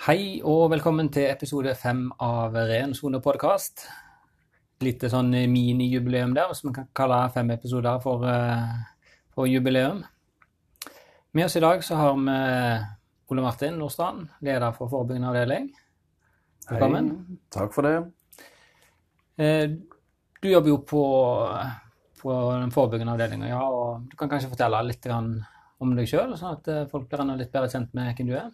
Hei og velkommen til episode fem av Ren sone podkast. Lite sånn minijubileum der, som vi kan kalle fem episoder for, eh, for jubileum. Med oss i dag så har vi Ole Martin Nordstrand, leder for forebyggende avdeling. Velkommen. Hei, takk for det. Eh, Du jobber jo på, på den forebyggende avdelinga, ja, og du kan kanskje fortelle litt om deg sjøl, sånn at eh, folk blir enda litt bedre kjent med hvem du er?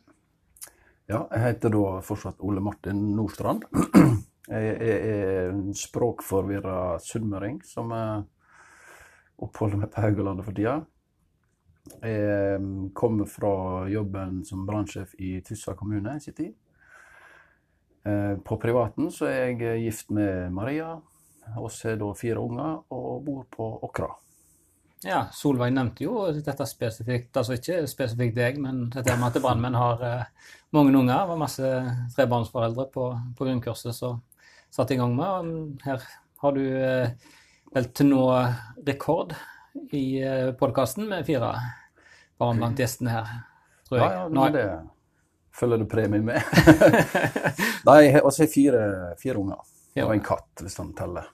Ja, jeg heter da fortsatt Ole Martin Nordstrand. Jeg er en språkforvirra sunnmøring som eh, oppholder meg på Haugalandet for tida. Jeg eh, kommer fra jobben som brannsjef i Tyssa kommune i sin tid. Eh, På privaten så er jeg gift med Maria. Oss har da fire unger og bor på Åkra. Ja, Solveig nevnte jo dette spesifikt, altså ikke spesifikt deg, men dette med at brannmenn har eh, mange unger. og var masse trebarnsforeldre på, på grunnkurset som satte i gang med. og Her har du eh, vel til nå rekord i eh, podkasten med fire barn blant gjestene her, tror jeg. ja, ja, men det følger du premie med. Nei, jeg har fire, fire unger. Og en katt, hvis han teller.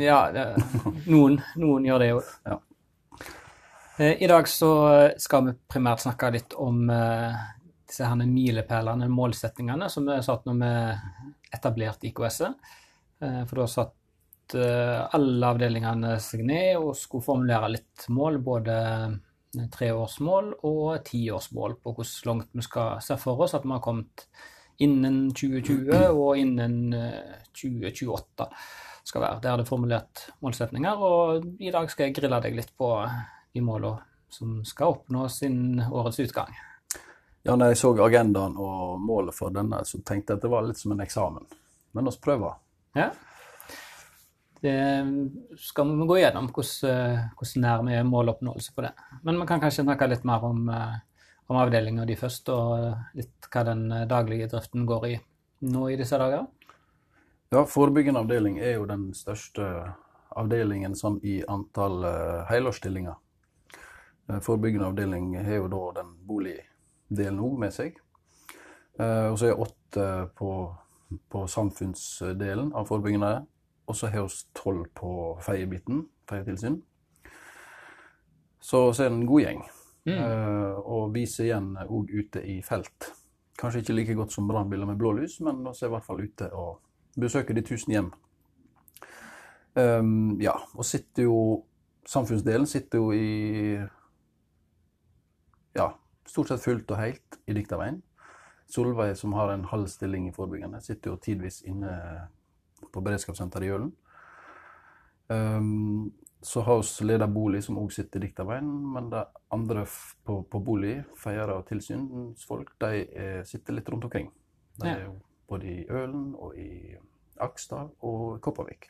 Ja, noen, noen gjør det jo. Ja. Eh, I dag så skal vi primært snakke litt om eh, disse her milepælene, målsettingene, som vi satt når vi etablerte IKS-et. Eh, for da satt alle avdelingene seg ned og skulle formulere litt mål, både treårsmål og tiårsmål på hvor langt vi skal se for oss at vi har kommet innen 2020 og innen eh, 2028 skal være. Der er det formulert målsetninger, og i dag skal jeg grille deg litt på de måla som skal oppnås innen årets utgang. Ja, når jeg så agendaen og målet for denne, så tenkte jeg at det var litt som en eksamen. Men oss prøver. Ja. Det skal vi gå gjennom hvordan, hvordan nær vi er måloppnåelse på det. Men vi kan kanskje snakke litt mer om, eh, om avdelinga de først, og litt hva den daglige driften går i nå i disse dager. Ja, Forebyggende avdeling er jo den største avdelingen sånn i antall uh, helårsstillinger. Eh, Forebyggende avdeling har jo da den boligdelen òg med seg. Uh, og så er åtte på, på samfunnsdelen av forebyggende. Og så har vi tolv på feiebiten, feietilsyn. Så, så er det en god gjeng. Eh, og viser igjen òg ute i felt. Kanskje ikke like godt som brannbiler med blålys, men vi er i hvert fall ute og besøker de tusen hjem. Um, ja, og sitter jo Samfunnsdelen sitter jo i Ja, stort sett fullt og helt i Diktaveien. Solveig, som har en halv stilling i forebyggende, sitter jo tidvis inne på beredskapssenteret i Jølen. Um, så har vi leder bolig, som òg sitter i Diktaveien, men de andre på, på bolig, feiere og tilsynsfolk, de eh, sitter litt rundt omkring. De er jo både i Ølen og i Akstad og Kopervik.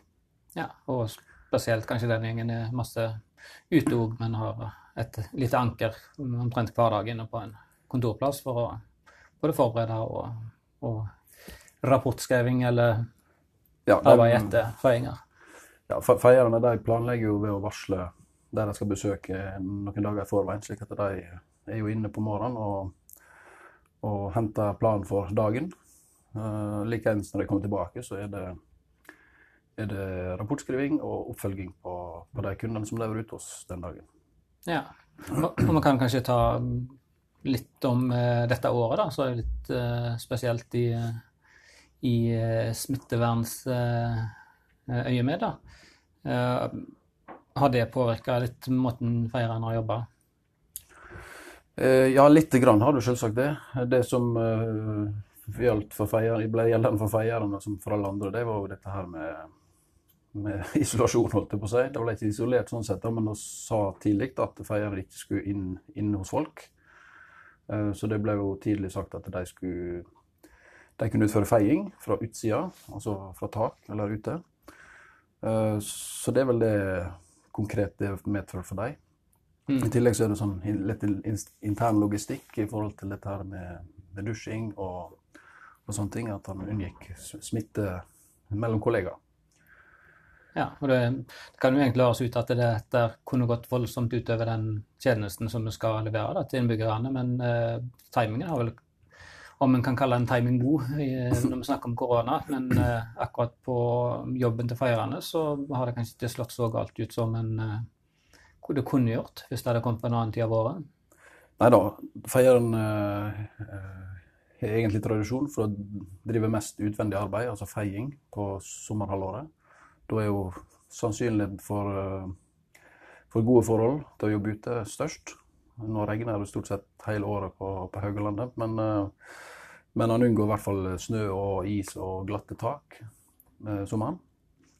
Ja, og spesielt kanskje den gjengen er masse ute òg, men har et lite anker omtrent hver dag inne på en kontorplass for å både forberede og, og rapportskriving eller Ja, arbeid etter feiinger. Ja, Feierne de planlegger jo ved å varsle der de skal besøke noen dager i forveien, slik at de er jo inne på morgenen og, og henter planen for dagen. Uh, Likeens når de kommer tilbake, så er det, er det rapportskriving og oppfølging på, på de kundene som lever ute hos den dagen. Ja. Og og vi kan kanskje ta litt om uh, dette året, da, så er det litt uh, spesielt i, i eh, smittevernsøyemed. Eh, har det påvirka litt måten feirerne har jobba? Eh, ja, lite grann har du selvsagt det. Det som eh, gjaldt for feier, ble gjeldende for feierne som for alle andre, det var jo dette her med, med isolasjon, holdt jeg på å si. Det var ikke isolert sånn sett, men vi sa tidlig at feiere ikke skulle inn, inn hos folk. Eh, så det ble jo tidlig sagt at de skulle de kunne utføre feiing fra utsida, altså fra tak eller ute. Eh, så det er vel det konkret det medfører for dem. I tillegg så er det sånn litt in- in- intern logistikk i forhold til dette her med, med dusjing og, og sånne ting, at han unngikk smitte mellom kollegaer. Ja, og det, det kan jo egentlig høres ut at det dette kunne gått voldsomt utover den tjenesten som vi skal levere da, til innbyggerne, men eh, timingen har vel om en kan kalle en timing god når vi snakker om korona, men akkurat på jobben til feirende så har det kanskje ikke slått så galt ut som en det kunne gjort hvis det hadde kommet på en annen tid av året? Nei da, feieren har egentlig tradisjon for å drive mest utvendig arbeid, altså feiing, på sommerhalvåret. Da er jo sannsynligheten for, eh, for, gode forhold til å jobbe ute størst. Nå regner det stort sett hele året på, på Haugalandet, men, eh, men han unngår i hvert fall snø og is og glatte tak med sommeren.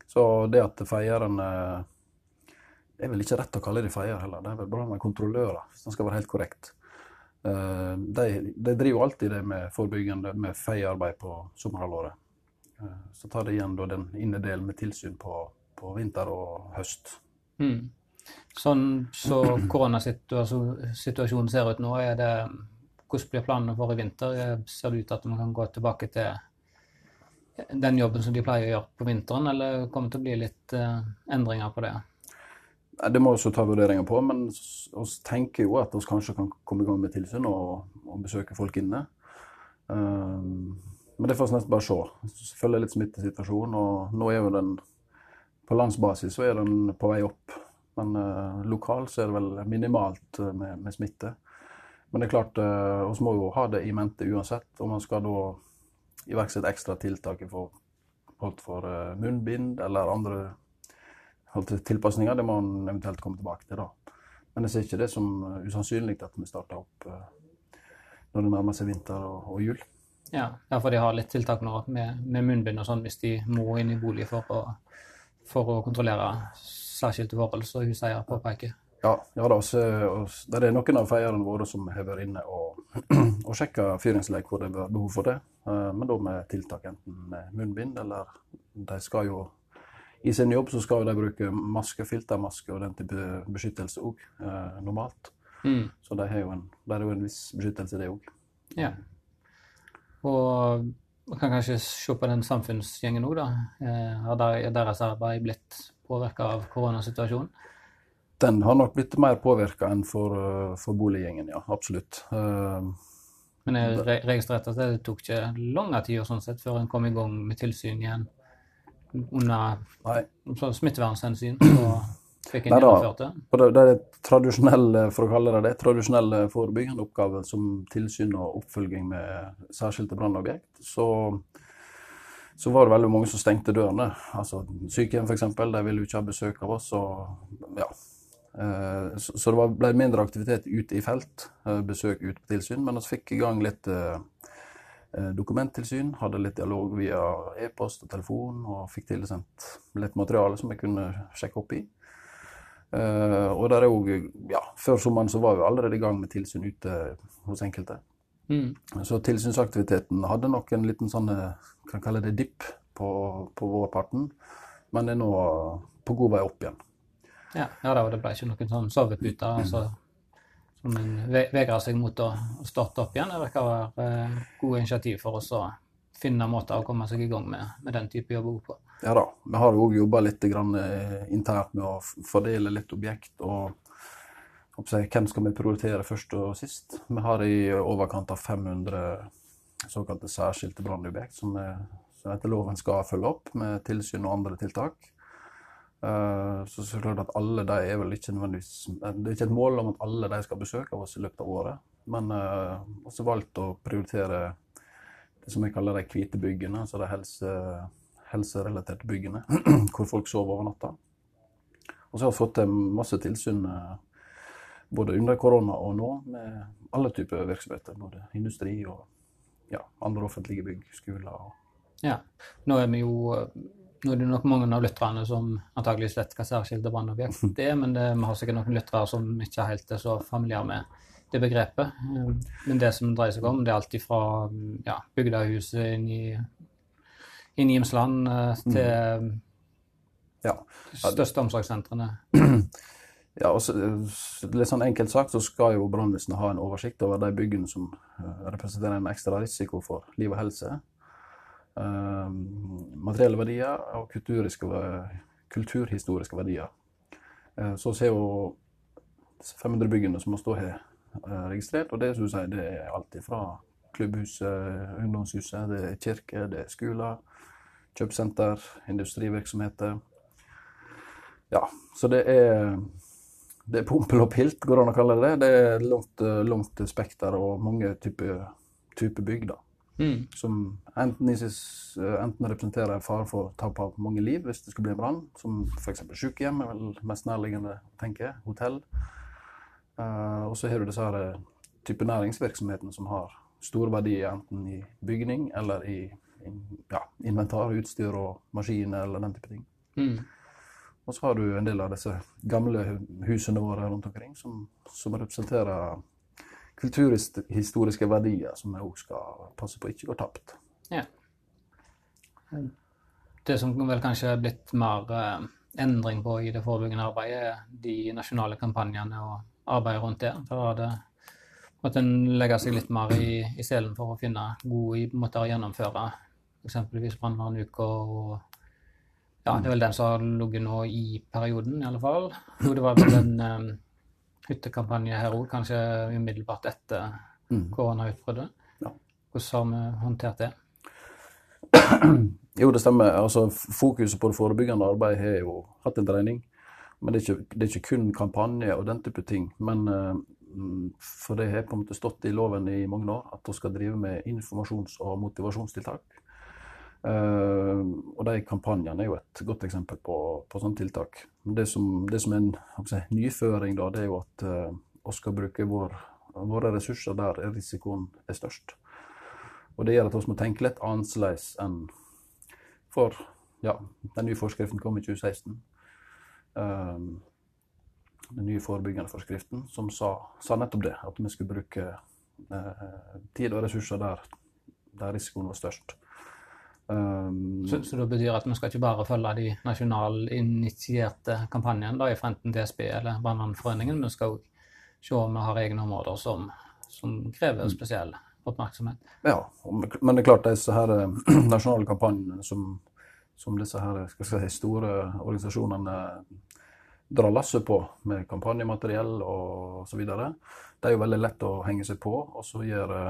Så det at feierne Det er vel ikke rett å kalle de feier heller, det er vel bra med kontrollører, hvis det skal være helt korrekt. Eh, de, de driver alltid det med forebyggende, med feiearbeid på sommerhalvåret. Eh, så tar de igjen den innedelen med tilsyn på, på, vinter og høst. Mm. Sånn så koronasituasjonen ser ut nå, det hvordan blir planene for i vinter? Ser det ut til at man kan gå tilbake til den jobben som de pleier å gjøre på vinteren, eller kommer det til å bli litt endringer på det? Det må vi ta vurderinger på, men vi tenker jo at vi kanskje kan komme i gang med tilsyn og, og besøke folk inne. Um, men det får vi nesten bare se. Selvfølgelig litt smittesituasjonen. og nå er jo den På landsbasis så er den på vei opp. Men uh, lokalt så er det vel minimalt uh, med, med, smitte. Men det er klart, uh, vi må jo ha det i mente uansett. Om man skal da iverksette ekstra tiltak for, for uh, munnbind eller andre tilpasninger. Det må man eventuelt komme tilbake til da. Men jeg ser ikke det som usannsynlig at vi starter opp uh, når det nærmer seg vinter og, og jul. Ja, ja, for de har litt tiltak nå med, med munnbind og sånn hvis de må inn i bolig for å, for å kontrollere særskilte forhold, som huseier påpeker. Ja, ja da, så, det er noen av feierne våre som har vært inne og, og sjekka fyringslek hvor det er behov for det. Uh, men da med tiltak enten med munnbind, eller de skal jo i sin jobb så skal de bruke maske, filtermaske og den type beskyttelse òg, eh, normalt. Mm. Så de har jo en, er jo en viss beskyttelse, det òg. Ja. Og man kan kanskje se på den samfunnsgjengen òg, da. Eh, har deres arbeid blitt påvirka av koronasituasjonen? Den har nok blitt mer påvirka enn for, eh, for, boliggjengen, ja. Absolutt. Uh, Men jeg registrerte at det tok ikke lang tid sånn sett, før en kom i gang med tilsyn igjen? Under smittevernhensyn fikk en gjennomført det? Det, det er tradisjonelle, for å kalle det det, tradisjonelle forebyggende oppgaver som tilsyn og oppfølging med særskilte brannobjekt. Så, så, var det veldig mange som stengte dørene. Altså Sykehjem f.eks. De ville jo ikke ha besøk av oss. Og, ja. Eh, så, det ble mindre aktivitet ute i felt, eh, besøk ute på tilsyn. Men vi fikk i gang litt Eh, dokumenttilsyn. Hadde litt dialog via e-post og telefon, og fikk tilsendt litt materiale som jeg kunne sjekke opp i. Uh, og der er jo, ja, Før sommeren så var vi allerede i gang med tilsyn ute hos enkelte. Mm. Så tilsynsaktiviteten hadde nok en liten sånn, eh, kan kalle det dipp på, på vårparten, men er nå på god vei opp igjen. Ja, ja det ble ikke noen sånn sovepute? altså som en vegrer seg mot å starte opp igjen. Det virker å være eh, gode initiativ for oss å finne måter å komme seg i gang med, med den type jobb på. Ja da. Vi har òg jobba litt eh, internt med å fordele litt objekt. og hvem skal vi prioritere først og sist? Vi har i overkant av 500 såkalte særskilte brannobjekt som, som etter loven skal følge opp med tilsyn og andre tiltak. Uh, så, så at alle de er vel ikke nødvendigvis Det er ikke et mål om at alle de skal besøke oss i løpet av året. Men uh, også valgt å prioritere det som jeg kaller de hvite byggene, altså de helse, helserelaterte byggene, hvor folk sover over natta. Og så har vi fått til masse tilsyn både under korona og nå med alle typer virksomheter. Både industri og ja, andre offentlige bygg, skoler. Og... Ja, nå er vi jo nå er det nok mange av lytterne som antakeligvis vet hva særskilte brannobjekt er, men det, vi har sikkert noen lyttere som ikke helt er så familiære med det begrepet. Men det som dreier seg om, det er alt fra ja, bygdehuset inn i, inn i Imsland eh, til mm. ja. største omsorgssentrene. Ja, og så, litt sånn enkelt sagt så skal jo brannvesenet ha en oversikt over de byggene som eh, representerer en ekstra risiko for liv og helse. Uh, materielle verdier og kulturhistoriske verdier. Uh, så ser jo 500 byggene som vi her uh, registrert, og det, sier, det er alt fra klubbhuset, ungdomshuset, det er kirke, det er skoler, kjøpesenter, industrivirksomheter. Ja, så det er det er pompel og pilt, går det an å kalle det. Det er langt, langt spekter og mange typer type bygg. da. Mm. Som enten, enten, representerer fare for tap av mange liv hvis det skulle bli en brann, som f.eks. sykehjem, er vel mest nærliggende å tenke. Hotell. Uh, og så har du disse her type næringsvirksomhetene som har store verdier enten i bygning eller i ja, inventar, utstyr og maskiner eller den type ting. Mm. Og så har du en del av disse gamle husene våre rundt omkring som, som representerer kulturhistoriske verdier som vi òg skal passe på ikke går tapt. Ja. Det som vel kanskje er blitt mer eh, endring på i det forebyggende arbeidet, er de nasjonale kampanjene og arbeidet rundt det. Da har det at en legger seg litt mer i, i selen for å finne gode måter å gjennomføre eksempelvis brannvernuka og ja, det er vel den som har ligget nå i perioden, i alle fall. Jo, det var vel den um, hyttekampanje her òg, kanskje umiddelbart etter mm. koronautbruddet. Ja. Hvordan har vi håndtert det? Jo, det stemmer. Altså, fokuset på det forebyggende arbeidet har jo hatt en dreining. Men det er, ikke, det er ikke kun kampanje og den type ting. Men uh, for det har på en måte stått i loven i mange år at vi skal drive med informasjons- og motivasjonstiltak. Uh, og de kampanjene er jo et godt eksempel på, på sånne tiltak. Det som, det som er en si, nyføring, da, det er jo at vi skal bruke vår, våre ressurser der risikoen er størst. Og det gjør at vi må tenke litt annerledes enn for ja, den nye forskriften kom i 2016. Um, eh, den nye forebyggende forskriften som sa, sa, nettopp det, at vi skulle bruke uh, tid og ressurser der, der risikoen var størst. Um, så, så, det betyr at vi skal ikke bare følge de nasjonalinitierte kampanjene fra enten DSB eller Brannvernforeningen, vi skal òg se om vi har egne områder som, som krever mm. spesiell oppmerksomhet. Ja, men det er klart disse her eh, nasjonale kampanjene som, som disse her, si, store organisasjonene drar lasset på, med kampanjemateriell videre, det er jo veldig lett å henge seg på og så gjøre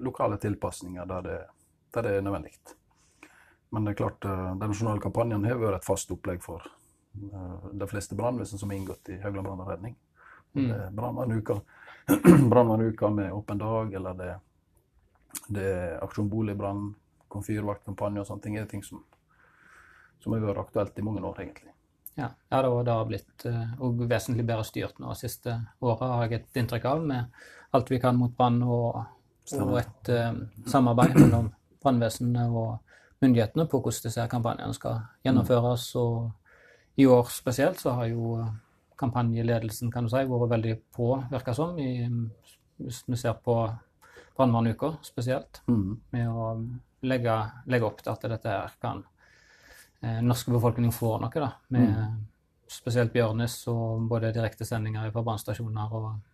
lokale tilpasninger der det, der det er nødvendig. Men det er klart, eh, den nasjonale kampanjen har vært et fast opplegg for eh, de fleste brannvesen som har inngått i Haugland brann og redning. Mm. Brannvernuka med åpen dag, eller det, det er Aksjon boligbrann, komfyrvaktkampanje og sånne ting, er ting som, som har vært aktuelt i mange år, egentlig. Ja, ja det, har blitt og vesentlig bedre styrt nå siste åra, har jeg et inntrykk av, med alt vi kan mot brann og, og, et um, samarbeid mellom brannvesenet og myndighetene på hvordan disse kampanjene skal gjennomføres. Og i år spesielt så har jo kampanjeledelsen kan du si, vært veldig på, virker som, i, hvis vi ser på brannvernuka spesielt, mm. med å legge, legge, opp til at dette her kan eh, norske befolkning få noe, da, med mm. spesielt Bjørnes og både direktesendinger fra brannstasjoner og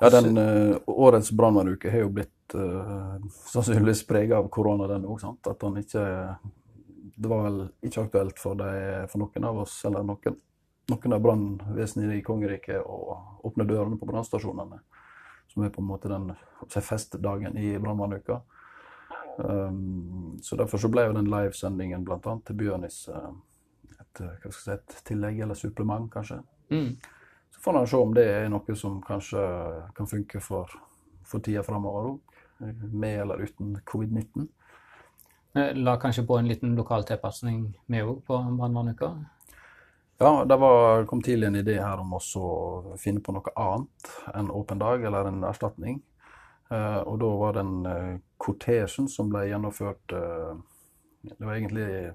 ja, den uh, årets brannmannuke har jo blitt uh, sannsynligvis prega av korona, den òg. At han ikke Det var vel ikke aktuelt for, de, for noen av oss, eller noen, noen av brannvesenene i kongeriket, å åpne dørene på brannstasjonene. Som er på en måte den festdagen i brannmannuka. Um, så derfor så ble jo den livesendingen bl.a. til Bjørnis uh, et, si, et, tillegg, eller supplement, kanskje. Mm. Får en se om det er noe som kanskje kan funke for, for tida framover òg, med eller uten covid-19. Eh, la kanskje på en liten lokal tilpasning med òg på brannvernuka? Ja, det var, kom tidlig en idé her om å finne på noe annet enn åpen dag eller en erstatning. Eh, og da var den eh, kortesjen som ble gjennomført eh, Det var egentlig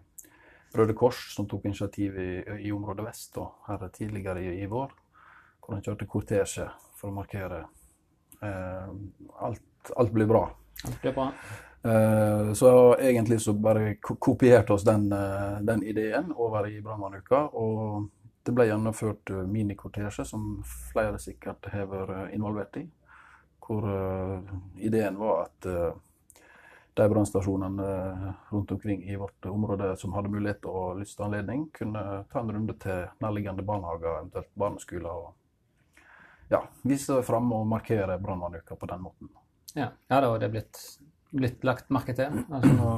Røde Kors som tok initiativ i, i området vest da, her tidligere i, i vår hvor han kjørte kortesje for å markere eh, alt, alt, blir bra. Alt blir bra. Eh, så egentlig så bare kopierte oss den, eh, den ideen over i brannmannuka. Og det ble gjennomført eh, minikortesje, som flere sikkert har vært involvert i. Hvor uh, ideen var at uh, de brannstasjonene rundt omkring i vårt område som hadde mulighet og lyst og anledning, kunne ta en runde til nærliggende barnehager, eventuelt barneskoler, og ja, vise fram og markere brannvernuka på den måten. Ja, ja da, og det er blitt, blitt lagt merke til. Altså,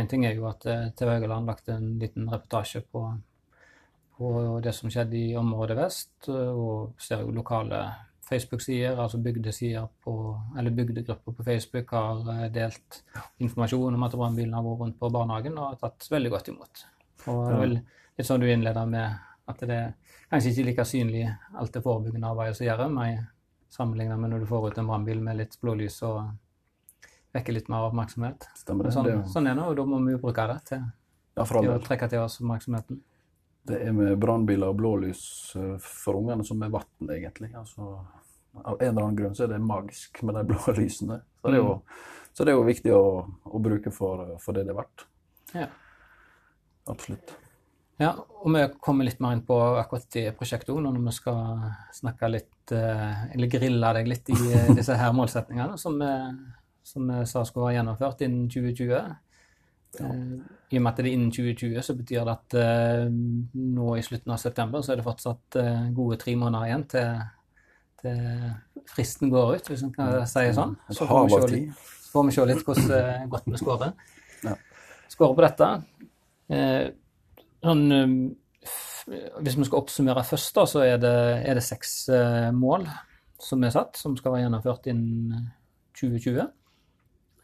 en ting er jo at eh, TV Haugaland lagt en liten reportasje på, på det som skjedde i området vest, og ser jo lokale Facebook-sider, altså bygdesider på, eller bygdegrupper på Facebook har eh, delt informasjon om at brannbilen har vært rundt på barnehagen og har tatt veldig godt imot. Og det er vel litt sånn du innleder med at det er kanskje ikke like synlig alt det forebyggende arbeidet som gjør, med sammenlignet med når du får ut en brannbil med litt blålys og vekker litt mer oppmerksomhet. Stemmer det. Sånn, det, sånn er det, og da må vi jo bruke det til, ja, til å trekke til oss oppmerksomheten. Det er med brannbiler og blålys eh, for ungene som er vann, egentlig. Altså, av en eller annen grunn så er det magisk med de blå lysene. Så det er jo, så det er jo viktig å, å bruke for, for det det er verdt. Ja. Absolutt. Ja, og vi kommer litt mer inn på akkurat det prosjektet òg, når vi skal snakke litt, eh, eller grille deg litt i eh, disse her målsetningene som vi, som vi sa skulle være gjennomført innen 2020. Ja. I og med at det er innen 2020, så betyr det at eh, nå i slutten av september så er det fortsatt eh, gode tre måneder igjen til, til fristen går ut, hvis en kan si det sånn. Så får vi se litt, får vi se litt hvordan eh, godt vi skårer. Ja. Skårer på dette. Eh, sånn, eh, hvis vi skal oppsummere først, da, så er det, er det seks eh, mål som er satt, som skal være gjennomført innen 2020.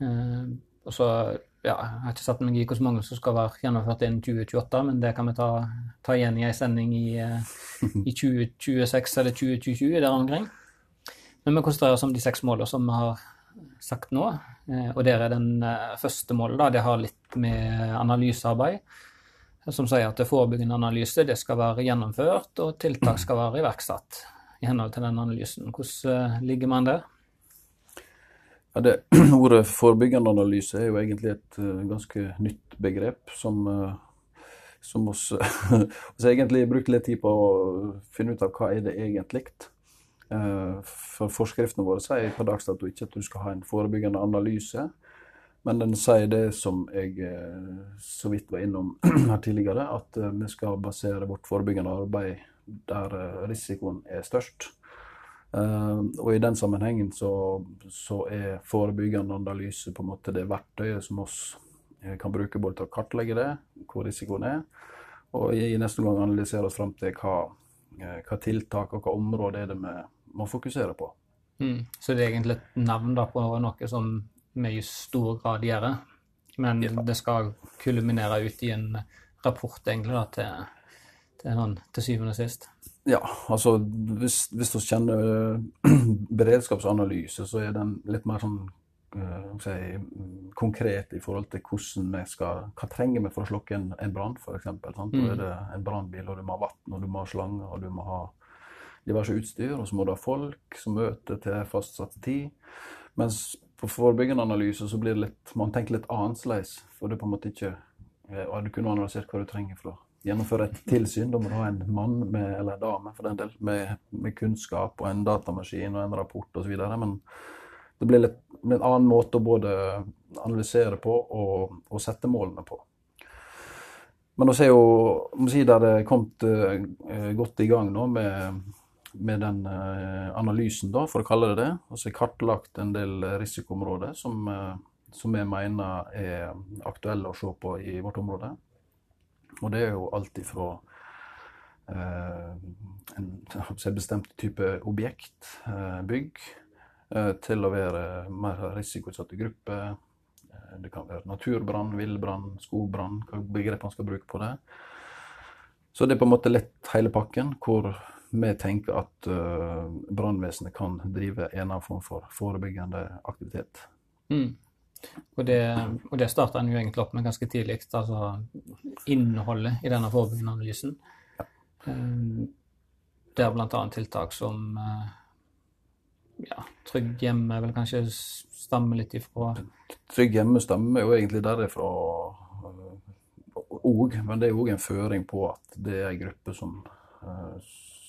Eh, og så, ja, Jeg har ikke satt meg i hvor mange som skal være gjennomført innen 2028, men det kan vi ta, ta igjen i en sending i, eh, i 2026 eller 2020 der omkring. Men vi konsentrerer oss om de seks målene som vi har sagt nå. Eh, og der er den eh, første målet, da, det har litt med analysearbeid som sier at det forebyggende analyse det skal være gjennomført, og tiltak skal være iverksatt i henhold til den analysen. Hvordan eh, ligger man der? Ja, det, ordet forebyggende analyse er jo egentlig et eh, ganske nytt begrep som, uh, som oss, oss egentlig brukte litt tid på å finne ut av hva er det egentlig. For Forskriftene våre sier på dags dato ikke at du skal ha en forebyggende analyse, men den sier det som jeg eh, så vidt var innom her tidligere, at eh, vi skal basere vårt forebyggende arbeid der eh, risikoen er størst. Og i den sammenhengen så, så er forebyggende analyse på en måte det verktøyet som oss kan bruke både til å kartlegge det, hvor risikoen er, og i neste gang analysere oss fram til hva, hva tiltak og hva område er det vi må fokusere på. Mm. Så det er egentlig et navn på noe som i stor grad gjør, men Ja. det skal kulminere ut i en rapport egentlig da, til, til, sånn, til syvende og sist. Ja, altså hvis, hvis du kjenner eh, beredskapsanalyse, så er den litt mer sånn eh, jeg si, konkret i forhold til hvordan vi skal Hva trenger vi for å slokke en, en brann, f.eks. Da Mm. er det en brannbil, og du må ha vann, og du må ha slanger, og du må ha diverse utstyr, og så må du ha folk som møter til fastsatt tid. Mens på forebyggende analyse så blir det litt Man tenker litt annerledes, for det er på en måte ikke Og Du kunne analysert hva du trenger for å gjennomføre et tilsyn. Da må du ha en mann med, eller en dame for den del, med, med kunnskap og en datamaskin og en rapport osv. Men det blir litt, en annen måte å både analysere på og, og sette målene på. Men vi er jo må si der det er kommet eh, godt i gang nå med, med den eh, analysen, da, for å kalle det det. Og så er kartlagt en del risikoområder som, eh, som jeg mener er aktuelle å se på i vårt område. Og det er jo alt ifra eh, en jeg bestemt type objekt, eh, bygg, til å være mer risikoutsatte grupper. Det kan være naturbrann, villbrann, skogbrann, hva begrep man skal bruke på det. Så det er på en måte lett hele pakken, hvor vi tenker at uh, brannvesenet kan drive en annen form for forebyggende aktivitet. Mm. Og det, og det starta en jo egentlig opp med ganske tidlig, altså innholdet i denne forebyggende analysen. Um, det er bl.a. tiltak som uh, ja, Trygg hjemme vil vel kanskje stammer litt ifra Trygg hjemme stammer jo egentlig derifra òg, men det er òg en føring på at det er en gruppe som, eh,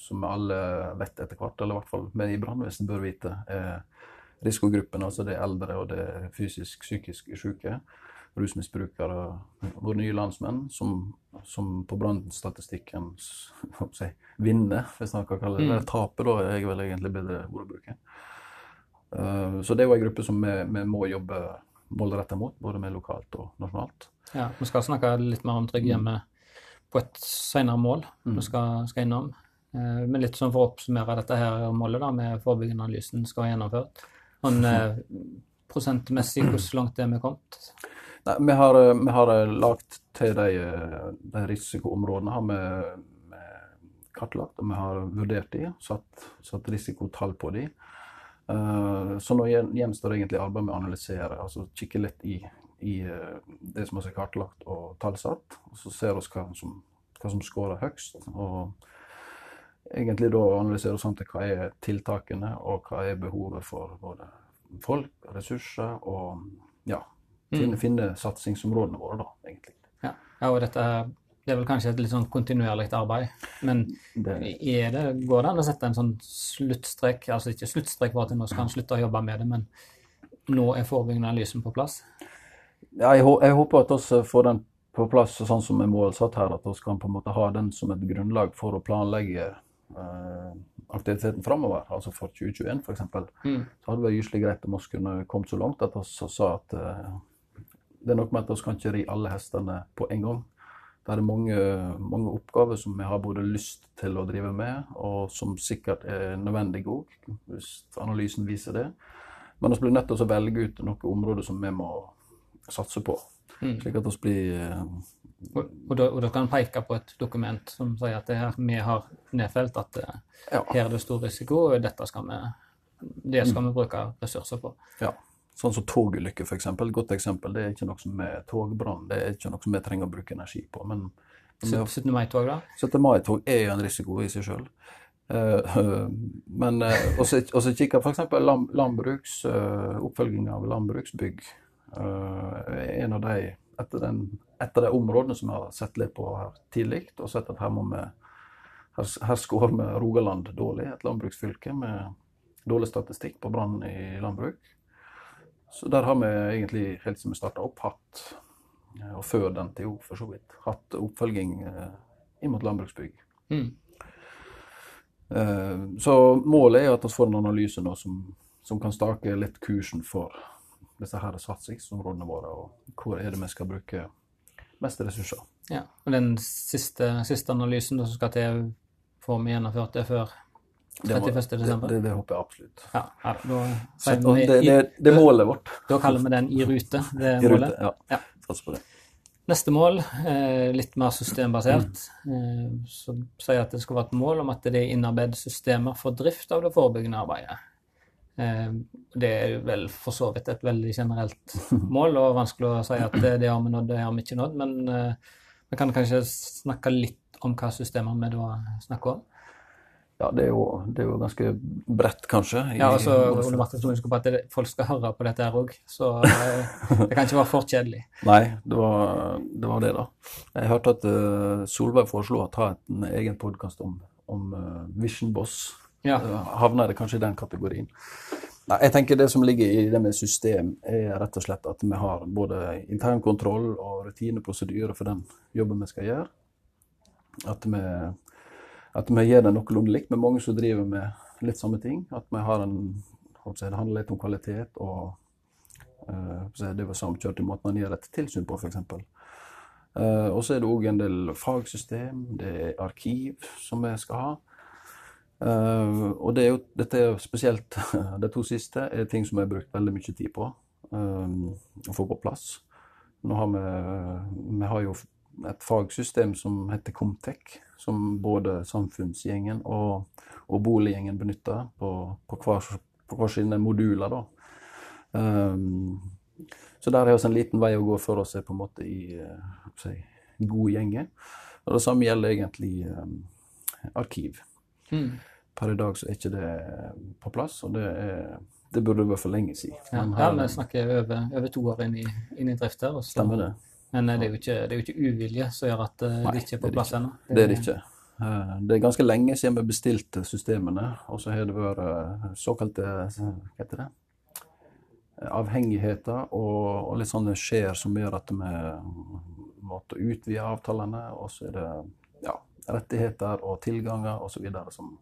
som alle vet etter hvert, eller i hvert fall vi i brannvesenet bør vite, er risikogruppen. Altså det er eldre og det er fysisk psykisk syke. Rusmisbrukere, våre nye landsmenn, som, som på brannstatistikken si, vinner, hvis man kan kalle det det. Mm. Taper, da, er vel egentlig bedre ord å bruke. Eh, Så det er jo en gruppe som vi, vi må jobbe målretta mot, både med lokalt og nasjonalt. Ja, Vi skal snakke litt mer om Trygg hjemme på et senere mål Mm. vi skal, skal innom. Eh, Men litt sånn for å oppsummere dette her målet da, med forebyggende analysen skal være gjennomført. Sånn eh, prosentmessig, hvor langt er vi kommet? Nei, vi har, eh, vi har lagt til de, de risikoområdene har vi, vi kartlagt, og vi har vurdert de, satt, satt risikotall på de. Så nå gjen- gjenstår egentlig arbeid med å analysere, altså kikke litt i, i det som er kartlagt og tallsatt, og så ser vi hva som, hva som scorer høyest. og egentlig da analysere sånn til hva er tiltakene, og hva er behovet for både folk, ressurser og ja, finne, finne satsingsområdene våre, da, egentlig. Ja, ja og dette det er vel kanskje et litt sånn kontinuerlig arbeid, men Det, det, går det an å sette en sånn sluttstrek, altså ikke sluttstrek for at nå skal en slutte å jobbe med det, men nå er forebyggende analysen på plass? ja, jeg, jeg håper at vi får den på plass sånn som er målsatt her, at vi kan på en måte ha den som et grunnlag for å planlegge aktiviteten framover, altså for 2021 f.eks. Mm. Så hadde det vært gyselig greit om vi kunne kommet så langt at vi sa at eh, det er noe med at vi kan ikke ri alle hestene på en gang. Det er mange, mange oppgaver som vi har både lyst til å drive med, og som sikkert er nødvendige òg, hvis analysen viser det. Men vi blir nødt til å velge ut noen områder som vi må satse på. Mm. Slik at vi blir eh, Og, og, da, og da kan en peke på et dokument som sier at det her vi har nedfelt at eh, ja, her er det stor risiko, og dette skal vi, det skal vi bruke ressurser på. ja. Sånn som togulykker, f.eks. Godt eksempel. Det er ikke noe som er togbrann. Det er ikke noe som vi trenger å bruke energi på. Men, men det- 17. mai-tog, da? 17. mai-tog er jo en risiko i seg sjøl. men uh, også kikker f.eks. Lam, landbruks, eh, oppfølging av landbruksbygg. Eh, en av de etter, den, etter de områdene som vi har sett litt på her tidlig, og sett at her må vi her, her skårer vi Rogaland dårlig, et landbruksfylke med dårlig statistikk på brann i landbruk. Så der har vi egentlig helt siden vi starta opp hatt, eh, og før den òg for så vidt, hatt oppfølging eh, inn mot landbruksbygg. Mm. Så målet er at vi får en analyse nå som, som kan stake litt kursen for disse her satsingsområdene våre, og hvor er det vi skal bruke mest ressurser. Ja. Og den siste, siste analysen som skal til, får vi gjennomført det før Det, 31. desember? Det, det, det håper jeg absolutt. Ja, ja da, Så, vi det, det, det er målet vårt. da kaller vi den i rute, det I målet. rute. Ja. Ja. Sats på det. Neste mål, eh, litt mer systembasert, eh, så sier jeg at det skal være et mål om at det er innarbeidet systemer for drift av det forebyggende arbeidet. Eh, det er vel for så vidt et veldig generelt mål, og vanskelig å si at det, har vi nådd, det har vi ikke nådd, men eh, vi kan kanskje snakke litt om hva systemer vi da snakker om. Ja, det er, jo, det er jo ganske bredt, kanskje. i- Ja, altså, Ole Martin skal huske på at det, folk skal høre på dette her òg, så eh, det kan ikke være for kjedelig. Nei, det var, det var det, da. Jeg hørte at Solveig foreslo å ta en egen podkast om, om Vision Boss. Ja. Eh, Havner det kanskje i den kategorien? Nei, jeg tenker Det som ligger i det med system, er rett og slett at vi har både internkontroll og rutineprosedyrer for den jobben vi skal gjøre. At vi, at vi gjør det noenlunde likt med mange som driver med litt samme ting. At vi har en, håper jeg, Det handler litt om kvalitet og eh, så det var samkjørt i måten man gjør et tilsyn på, f.eks. Uh, og så er det òg en del fagsystem, det er arkiv som vi skal ha. Eh, og det er jo, dette er spesielt de to siste er ting som jeg har brukt veldig mye tid på um, å få på plass. Nå har vi, vi har jo et fagsystem som heter Comtec, som både samfunnsgjengen og, og boliggjengen benytter på, på, hver, på hver sine moduler. da. Um, så der er vi en liten vei å gå for oss er på en måte i uh, si, god gjenge. Og det samme gjelder egentlig um, arkiv. Mm. Per i dag så er ikke det på plass, og det, er, det burde vært for lenge siden. Ja, vi snakker over, over to år inn i, inn i drift her. Også. Stemmer det. Men eh, det er, jo ikke, det er jo ikke uvilje som gjør at eh, Nei, det ikke er på plass ennå. Det er det ikke. Eh, Det er ganske lenge siden vi bestilte systemene, og så har det vært eh, såkalte hva heter det? Eh, avhengigheter og, og litt sånne skjer som gjør at vi måtte utvide avtalene, og så er det ja, rettigheter og tilganger osv. som,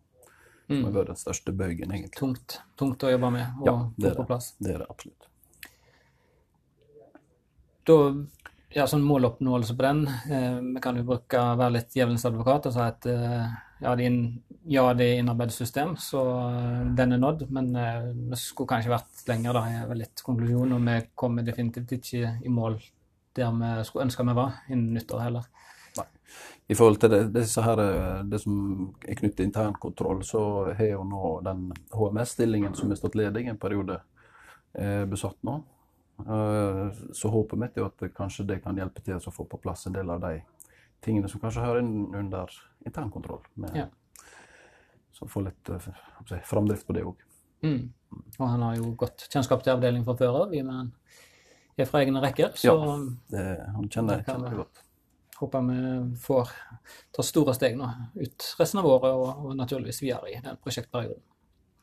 Mm. har vært den største bøygen, egentlig. Tungt, tungt å jobbe med og Ja, det få på det. plass. Det er det absolutt. Da, ja, sånn måloppnåelse på den. Eh, vi kan jo bruke være litt djevelens advokat og si at eh, ja, det er ja, er innarbeidet system, så eh, den er nådd. Men eh, vi skulle kanskje vært lenger, da, er vel litt konklusjonen. Og vi kommer definitivt ikke i mål der vi skulle ønske vi var innen nyttår heller. I forhold til det, disse her, det som er knyttet til internkontroll, så har jo nå den HMS-stillingen som har stått ledig en periode, eh, besatt nå. Eh, Så håpet mitt er at det, kanskje det kan hjelpe til å få på plass en del av de tingene som kanskje hører inn under internkontroll. Med, Ja. Så få litt eh, si, framdrift på det òg. Mm. Og han har jo godt kjennskap til avdelingen fra før av, i og med han er fra egne rekker. Så Han kjenner, Det kjenner det godt. Håper vi får ta store steg nå ut resten av året, og, og naturligvis videre i den prosjektperioden.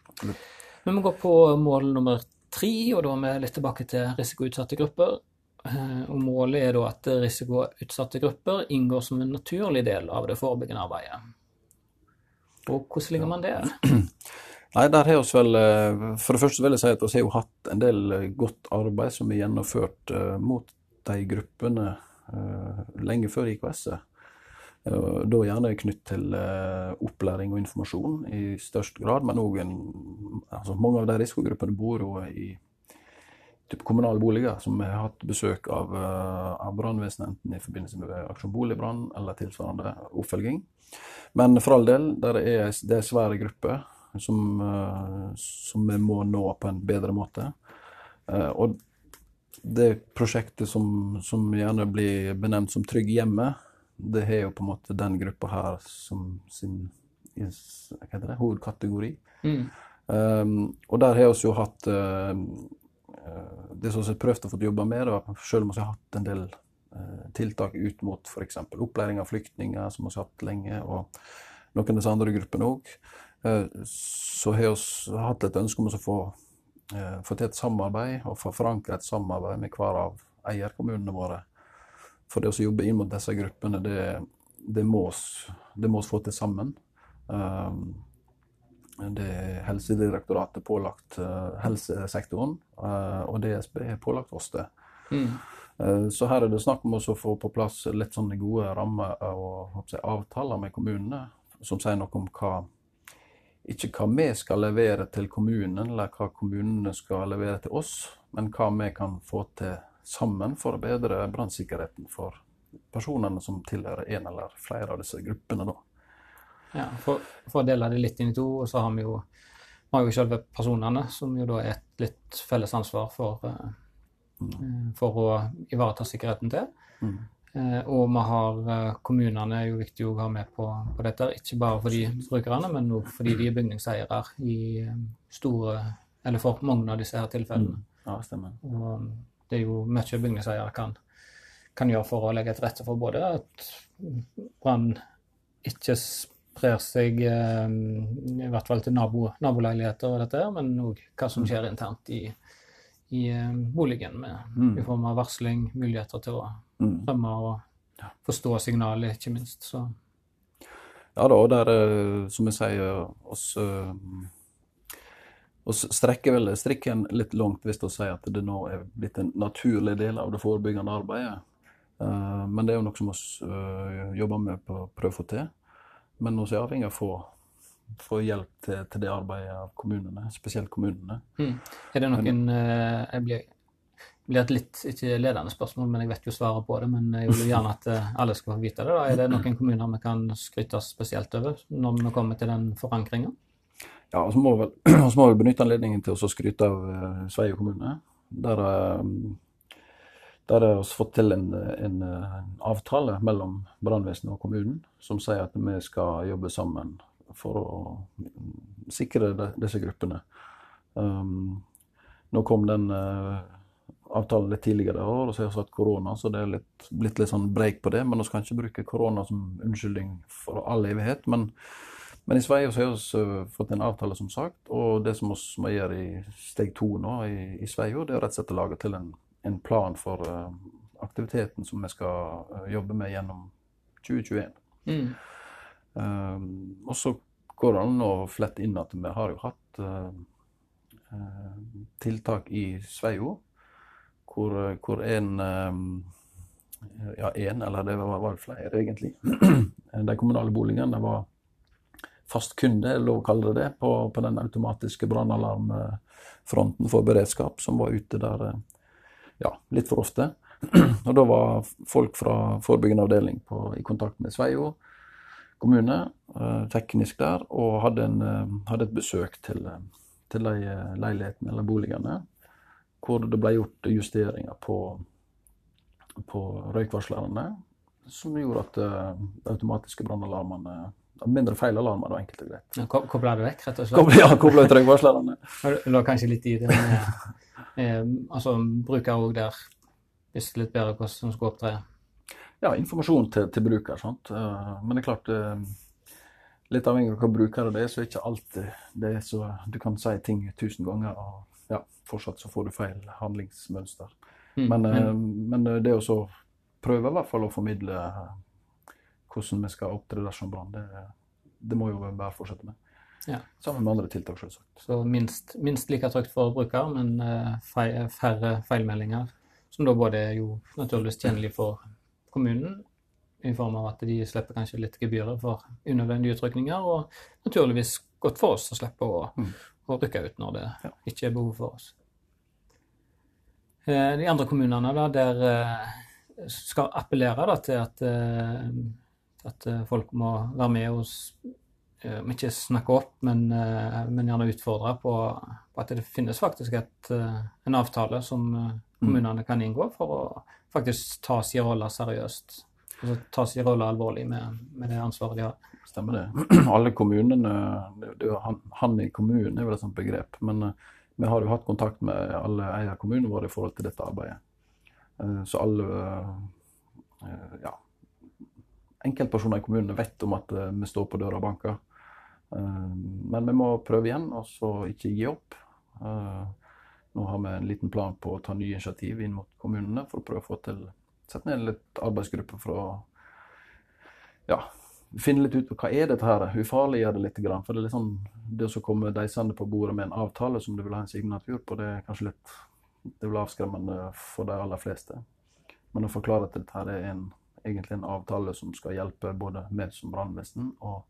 Absolutt. Men vi går på mål nummer tre, og da er vi litt tilbake til risikoutsatte grupper. Eh, Og målet er da at risikoutsatte grupper inngår som en naturlig del av det forebyggende arbeidet. Og hvordan ligger man der? Nei, der har vi vel eh, For det første vil jeg si at vi har hatt en del godt arbeid som er gjennomført eh, mot de gruppene lenge før IKS-et. Eh, Da gjerne knytt til eh, opplæring og informasjon i størst grad, men òg altså Mange av de risikogruppene bor jo i kommunale boliger, som har hatt besøk av, eh, av brannvesenet, enten i forbindelse med Aksjon Boligbrann eller tilsvarende oppfølging. Men for all del, der er, det er svære grupper som, eh, som vi må nå på en bedre måte. Eh, Og det prosjektet som, som gjerne blir benevnt som Trygg hjemme, det har jo på en måte den gruppa her som sin det, hovedkategori. Mm. Um, og der har vi jo hatt uh, uh, Det som vi har prøvd å få jobba med, selv om vi har hatt en del uh, tiltak ut mot f.eks. opplæring av flyktninger, som vi har hatt lenge, og noen av disse andre gruppene òg, så har vi hatt et ønske om å få, uh, få til et samarbeid og få forankra et samarbeid med hver av eierkommunene våre. For det å jobbe inn mot disse gruppene, det, det må vi få til sammen. Um, det er Helsedirektoratet pålagt eh, helsesektoren, eh, og DSB har pålagt oss det. Mm. Eh, så her er det snakk om å få på plass litt sånne gode rammer og jeg, avtaler med kommunene, som sier noe om hva ikke hva vi skal levere til kommunen, eller hva kommunene skal levere til oss, men hva vi kan få til sammen for å bedre brannsikkerheten for personene som tilhører en eller flere av disse gruppene. da. Ja, for, for å dele det litt inn i to, så har vi jo, vi har jo selve personene, som jo da er et litt felles ansvar for, eh, eh, for å ivareta sikkerheten til. Mm. Eh, og vi har eh, kommunene er jo viktig å ha med på, på dette, ikke bare for de brukerne, men også fordi de er bygningseiere i eh, store, eller for mange av disse her tilfellene. Ja, stemmer. Og det er jo mye bygningseiere kan, kan gjøre for å legge til rette for både at brann ikke sprer seg i hvert fall til nabo, naboleiligheter og dette, her, men òg hva som skjer internt i, i boligen med, Mm. i form av varsling, muligheter til å Mm. rømme og forstå signalet, ikke minst. Så Ja da, og der, eh, som jeg sier, oss, eh, oss strekker vel strikken litt langt hvis vi sier at det nå er blitt en naturlig del av det forebyggende arbeidet. Eh, Men det er jo noe som vi jobber med på å prøve å få til. Men vi er avhengig av å få, få hjelp til, til det arbeidet av kommunene, spesielt kommunene. mm. er det noen Men, Jeg blir, blir et litt ikke ledende spørsmål, men jeg vet jo svaret på det. Men jeg vil jo gjerne at eh, alle skal få vite det. da. Er det noen kommuner vi kan skryte oss spesielt over når vi kommer til den forankringa? Ja, og så må vi vel, benytte anledningen til å skryte av uh, Sveio kommune. Der, eh, der har vi fått til en, en, eh, en avtale mellom brannvesenet og kommunen som sier at vi skal jobbe sammen for å mm, sikre de, disse gruppene. Um, nå kom den eh, avtalen litt tidligere i år, og så har vi hatt korona, så det er litt, blitt litt sånn break på det. Men vi skal ikke bruke korona som unnskyldning for all evighet. men men i Sverige så har vi fått en avtale, som sagt. Og det som vi må gjøre i steg to nå i, i Sverige, det er rett og slett å lage til en, en plan for uh, aktiviteten som vi skal uh, jobbe med gjennom 2021. Mm. Um, og så går det an å flette inn at vi har jo hatt uh, tiltak i Sveio hvor, hvor en um, ja, en, eller det var, var flere egentlig. De kommunale boligene var fast kunde, er lov å kalle det det, på, på den automatiske brannalarmfronten for beredskap som var ute der ja, litt for ofte. Og da var folk fra forebyggende avdeling på, i kontakt med Sveio kommune, eh, teknisk der, og hadde, en, eh, hadde et besøk til, til de eh, leilighetene eller boligene hvor det ble gjort justeringer på, på røykvarslerne som gjorde at uh, automatiske brannalarmene Mindre feilalarmer, da, enkelt og greit. Ja, Kobla det vekk, rett og slett? Ja, kobla ut røykvarslerne. Det lå kanskje litt i det med eh, altså, bruker òg der visste litt bedre hvordan som skulle opptre? Ja, informasjon til, til bruker. sant? Uh, men det er klart uh, Litt avhengig av hva bruker det er, så er ikke alltid det er så Du kan si ting tusen ganger, og ja, fortsatt så får du feil handlingsmønster. Mm. Men, men, det å så prøve i hvert fall å formidle hvordan vi skal opptre dersom brann, det, det må jo bare fortsette med. Ja. Sammen med andre tiltak, selvsagt. Så minst, minst like trygt for bruker, men færre feilmeldinger som da både er jo naturligvis tjenlig for kommunen, i form av at de slipper kanskje litt gebyrer for unødvendige utrykninger, og naturligvis godt for oss å slippe å, mm. Å rykke ut når det ja. ikke er behov for oss. Eh, de andre kommunene da, der eh, skal appellere da, til at, eh, at, folk må være med og ikke snakke opp, men, men gjerne utfordre på, på, at det finnes faktisk et, en avtale som kommunene kan inngå for å faktisk ta sin rolle seriøst. Altså ta sin rolle alvorlig med, med, det ansvaret de har. Stemmer det. Alle kommunene det, han, han, i kommunen er vel et sånt begrep. Men uh, vi har jo hatt kontakt med alle eier kommunene våre i forhold til dette arbeidet. Uh, så alle uh, ja, enkeltpersoner i kommunene vet om at vi står på døra og banker. men vi må prøve igjen, og så ikke gi opp. Nå har vi en liten plan på å ta nye initiativ inn mot kommunene for å prøve å få til Sette ned litt arbeidsgrupper for å ja, finne litt ut hva er dette her. Ufarliggjøre det litt. For det er litt sånn, det å komme deisende på bordet med en avtale som du vil ha en signatur på, det er kanskje litt det blir avskremmende for de aller fleste. Men å forklare at dette her er en, egentlig en avtale som skal hjelpe både meg som brannvesen og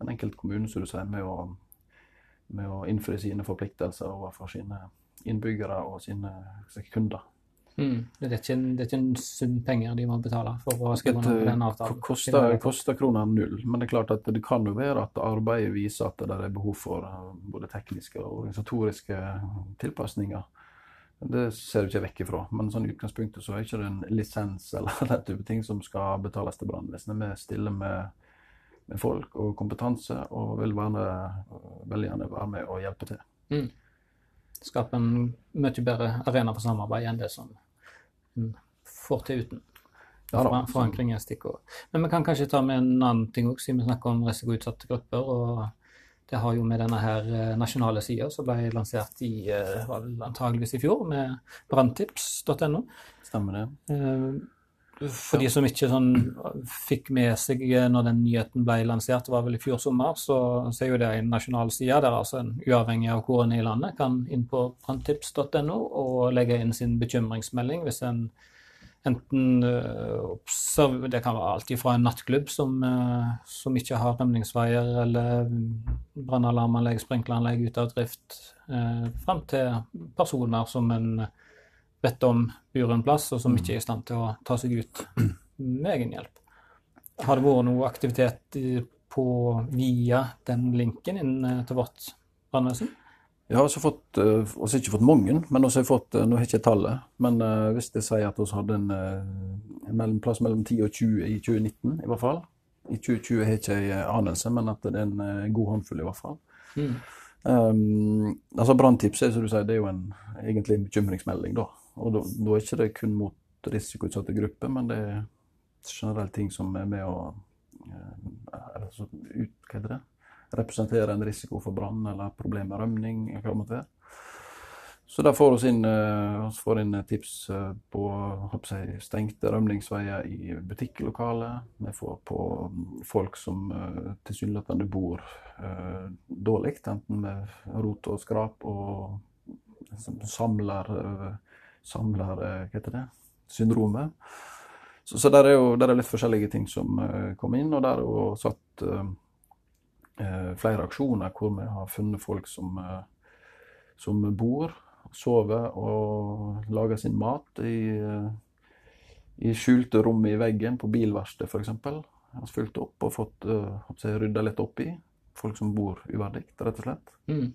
den enkelte kommune som du sier, med å, med å innfri sine forpliktelser overfor sine innbyggere og sine kunder. Mm. Det, er ikke, det, er ikke, en sum penger de må betale for å skrive under den avtalen? Koster, koster kroner null, men det er klart at det kan jo være at arbeidet viser at det er behov for eh, både tekniske og organisatoriske tilpasninger. Det ser du ikke vekk ifra. Men sånn utgangspunktet så er ikke det en lisens eller den type ting som skal betales til brannvesenet. Vi stiller med, med, folk og kompetanse og vil være, veldig gjerne være med og hjelpe til. Mm skape en mye bedre arena for samarbeid enn det som en får til uten. Ja, forankring er stikkord. Men vi kan kanskje ta med en annen ting òg, siden vi snakker om risikoutsatte grupper. og Det har jo med denne her eh, nasjonale sida som ble lansert i eh, antageligvis i fjor, med branntips.no. Stemmer det. Eh, for de som ikke sånn, fikk med seg når den nyheten ble lansert, det var vel i fjor sommer, så, så er jo det en nasjonal side der altså en uavhengig av hvor en er i landet kan inn på branntips.no og legge inn sin bekymringsmelding hvis en enten uh, observer Det kan være alt fra en nattklubb som, uh, som ikke har rømningsveier, eller brannalarmanlegg, sprinkleranlegg ute av drift, fram til personer som en vet om bor en plass, og som ikke er i stand til å ta seg ut med egen hjelp. Har det vært noe aktivitet på via den linken inn eh, til vårt brannvesen? Vi har også fått, også ikke fått mange, men også har fått, nå har jeg ikke tallet, men hvis det sier at vi hadde en, en plass mellom 10 og 20 i 2019 i hvert fall. I 2020 har jeg ikke anelse, men at det er en god håndfull i hvert fall. Mm. Um, altså Branntipset det er jo en, egentlig en bekymringsmelding. da. Og da, er ikke det kun mot risikoutsatte grupper, men det er generelt ting som er med å altså, ut, hva det, representere en risiko for brann eller problem med rømning. hva måtte være. Så der får vi inn, uh, inn tips uh, på jeg, stengte rømningsveier i butikklokaler. Vi får på folk som tilsynelatende bor dårlig, enten med rot og skrap og som samler, samler Hva heter det? Syndromet. Så, så der, er jo, der er litt forskjellige ting som kom inn, og der er jo satt flere aksjoner hvor vi har funnet folk som, som bor sover og lager sin mat i, i skjulte rom i veggen på bilverksted f.eks. Har fylt opp og fått uh, rydda litt opp i. Folk som bor uverdig, rett og slett. Mm.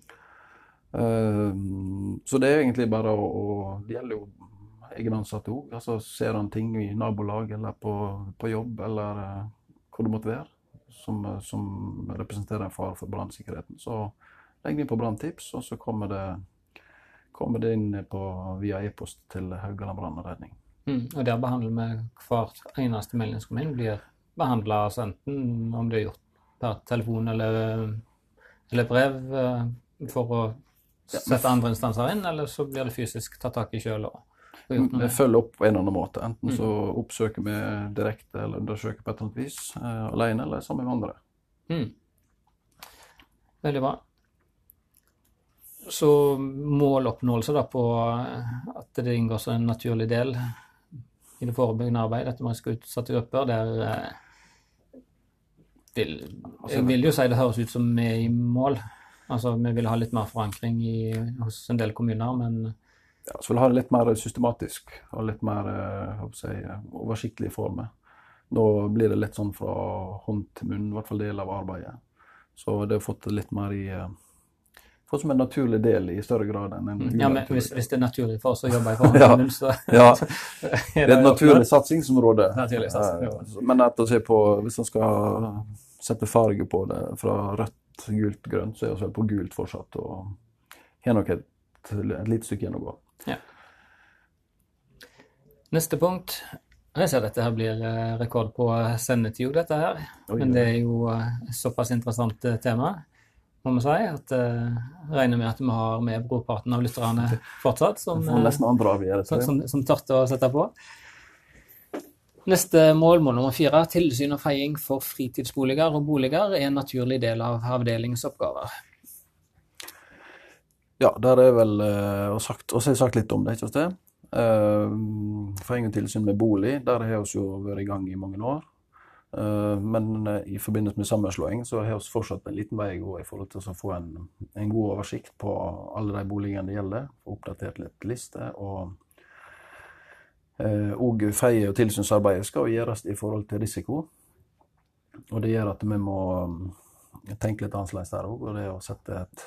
Uh, så det er egentlig bare å, å Det gjelder jo egen ansatte òg. Altså, ser han ting i nabolag eller på, på jobb eller uh, hvor det måtte være, som, som representerer en fare for brannsikkerheten, så legg det inn på branntips, og så kommer det kommer det inn på, via e-post til Haugaland brann og redning. Mm, og der behandler vi hvert eneste melding som inn, blir behandla altså enten om det er gjort per telefon eller, eller brev eh, for å sette andre instanser inn, eller så blir det fysisk tatt tak i sjøl. Vi følger opp på en eller annen måte. Enten mm. så oppsøker vi direkte eller undersøker på et eller annet vis uh, alene eller sammen med andre. Mm. Veldig bra så måloppnåelse da på at det inngår som en naturlig del i det forebyggende arbeidet, at man skal utsatte grupper, der eh, vil, Jeg vil jo si det høres ut som vi er i mål. Altså, Vi vil ha litt mer forankring i, hos en del kommuner, men Ja, så vil ha det litt mer systematisk og litt mer eh, si, oversiktlig form. Nå blir det litt sånn fra hånd til munn, i hvert fall del av arbeidet. Så det har fått litt mer i eh, fått som en naturlig del i større grad enn en Ja, men hvis, hvis, det er naturlig for oss å jobbe i forhånd, ja, så, ja. det er et naturlig satsingsområde. Naturlig satsing, Men etter å se på, hvis man skal sette farge på det fra rødt, gult, grønt, så er vi vel på gult fortsatt. Og har nok et, et lite stykke igjen å gå. Ja. Neste punkt. Jeg ser dette her blir eh, rekord på sendetid, dette her. Men det er jo et såpass interessant eh, tema må vi si. At uh, regner med at vi har med brorparten av lytterne fortsatt, som, som, som, som tørte å sette på. Neste mål, mål nummer fire, tilsyn og feiing for fritidsboliger og boliger er en naturlig del av avdelingsoppgaver. Ja, der er vel uh, og sagt, også sagt litt om det, ikke sant? Uh, feiing og tilsyn med bolig, der har vi jo vært i gang i mange år. Eh, men eh, i forbindelse med sammenslåing så har vi fortsatt en liten vei å gå i forhold til å få en, en god oversikt på alle de boligene det gjelder. Oppdatert litt liste. Og, og eh, feie- og tilsynsarbeidet skal gjøres i forhold til risiko. Og det gjør at vi må tenke litt annerledes der òg. Og det å sette et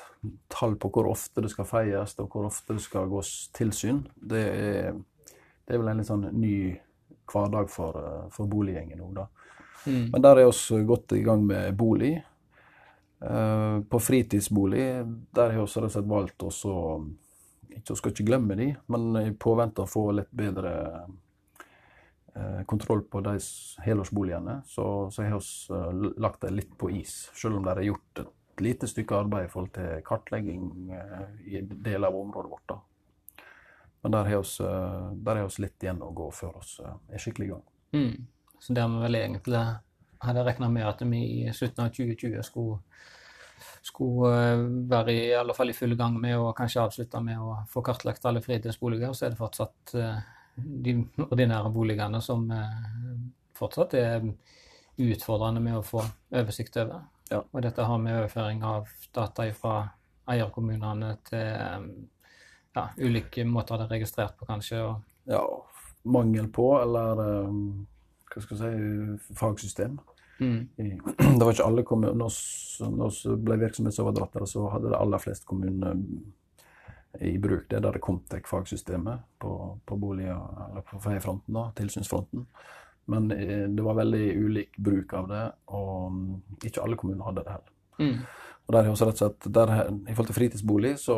tall på hvor ofte det skal feies, og hvor ofte det skal gås tilsyn, det er, det er vel en litt sånn ny hverdag for, for boliggjengen òg, da. Mm. Men der er vi godt i gang med bolig. Uh, på fritidsbolig der har vi rett og slett valgt å ikke, skal ikke glemme de, men i påvente av å få litt bedre uh, kontroll på de helårsboligene, så, så har vi lagt dem litt på is. Selv om det er gjort et lite stykke arbeid i forhold til kartlegging i deler av området vårt. da. Men der har vi litt igjen å gå før vi er skikkelig i gang. Mm. Så har vi vel egentlig hadde regna med at vi i slutten av 2020 skulle, skulle eh, være i alle fall i full gang med å kanskje avslutte med å få kartlagt alle fritidsboliger. Så er det fortsatt eh, de ordinære boligene som eh, fortsatt er utfordrende med å få oversikt over. Ja. Og dette har med overføring av data fra eierkommunene til ja, ulike måter det er registrert på, kanskje. Og... Ja, mangel på, eller hva skal jeg si, fagsystem. Mm. Det var ikke alle kommuner Når vi ble virksomhetsoverdrattere, så hadde de aller fleste kommuner i bruk det der det kom til fagsystemet på, på boliger, eller på feiefronten, da, tilsynsfronten. Men eh, det var veldig ulik bruk av det, og ikke alle kommuner hadde det heller. Mm. Og der har også rett og slett, der, I forhold til fritidsbolig så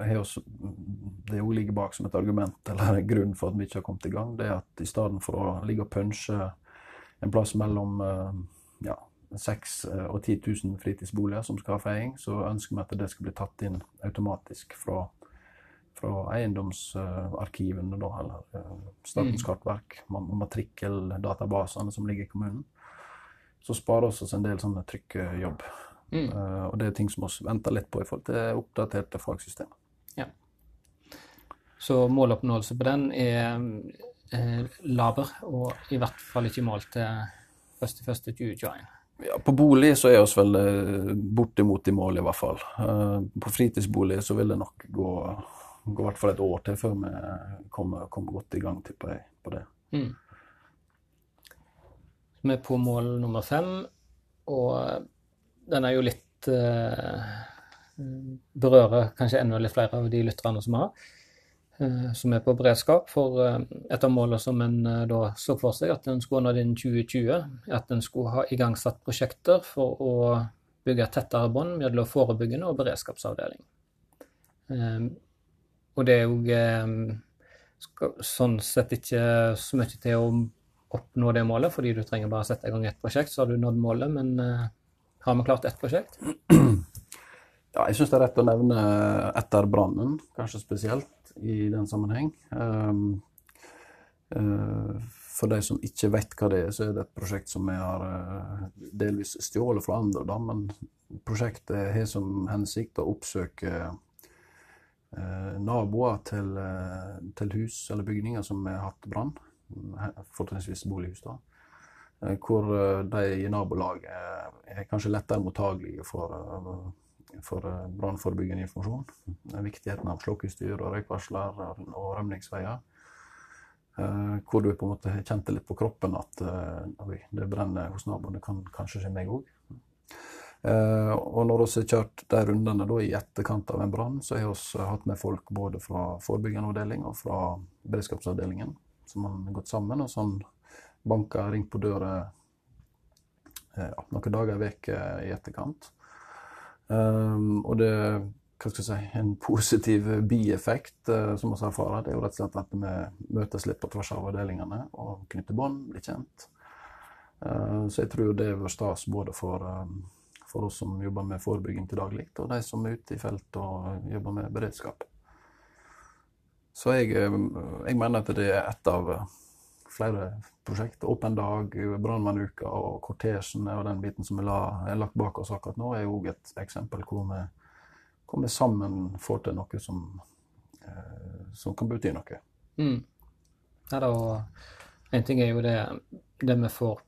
har også, det òg ligger bak som et argument eller grunn for at vi ikke har kommet i gang. Det er at i stedet for å ligge og punche en plass mellom eh, ja, 6000 eh, og 10 000 fritidsboliger som skal ha feiing, så ønsker vi at det skal bli tatt inn automatisk fra, fra eiendomsarkivene, da, eller eh, Statens Mm. kartverk, ma- matrikkeldatabasene som ligger i kommunen. Så sparer vi oss en del sånne trykkejobb. Mm. Uh, og det er ting som vi venter litt på i forhold til oppdaterte fagsystemer. Så måloppnåelse på den er eh, laber, og i hvert fall ikke målt til 1.1.2021. Ja, på bolig så er vi vel eh, bortimot i mål, i hvert fall. Eh, på fritidsbolig så vil det nok gå, gå i hvert fall et år til før vi kommer, kommer godt i gang, tipper jeg, på det. Mm. Vi er på mål nummer fem, og den er jo litt eh, Berører kanskje enda litt flere av de lytterne som vi har, som er på beredskap. For eh, et av målene som en eh, da så for seg at en skulle nå innen 2020, er at en skulle ha igangsatt prosjekter for å bygge et tettere bånd mellom forebyggende og beredskapsavdeling. Eh, og det er jo eh, sånn sett ikke så mye til å oppnå det målet, fordi du trenger bare sette i gang ett prosjekt, så har du nådd målet. Men eh, har vi klart ett prosjekt? Ja, jeg syns det er rett å nevne etter brannen, kanskje spesielt i den sammenheng. Um, uh, for de som ikke vet hva det er, så er det et prosjekt som vi har uh, delvis stjålet fra andre. Da, men prosjektet har som hensikt å oppsøke uh, naboer til, eh, til hus eller bygninger som har hatt brann, fortrinnsvis bolighus. da. Eh, Hvor eh, de i nabolaget er kanskje lettere mottagelige for eh, for eh, brannforebyggende informasjon. Viktigheten av slukkeutstyr og røykvarsler og rømningsveier. Eh, hvor du på en måte kjente litt på kroppen at eh, det brenner hos naboen, det kan kanskje skje meg òg. Og når vi har kjørt de rundene da, i etterkant av en brann, så har vi hatt med folk både fra forebyggende avdeling og fra beredskapsavdelingen, som har gått sammen og sånn banka, ringt på døra noen dager i veke i etterkant. Um, og det hva skal jeg si, en positiv bieffekt uh, som vi erfarer, det er jo rett og slett at vi møtes litt på tvers av avdelingene og knytter bånd, blir kjent. Uh, så jeg tror det er vært stas både for, um, for oss som jobber med forebygging til daglig, og de som er ute i felt og jobber med beredskap. Så jeg, um, jeg mener at det er et av uh, flere prosjekt. Åpen dag, brannmannuka og kortesjen og den biten som er, la, lagt bak oss akkurat nå, er òg et eksempel hvor vi, vi sammen får til noe som, eh, som kan bety noe. Mm. Ja, da, en ting er jo det, det vi får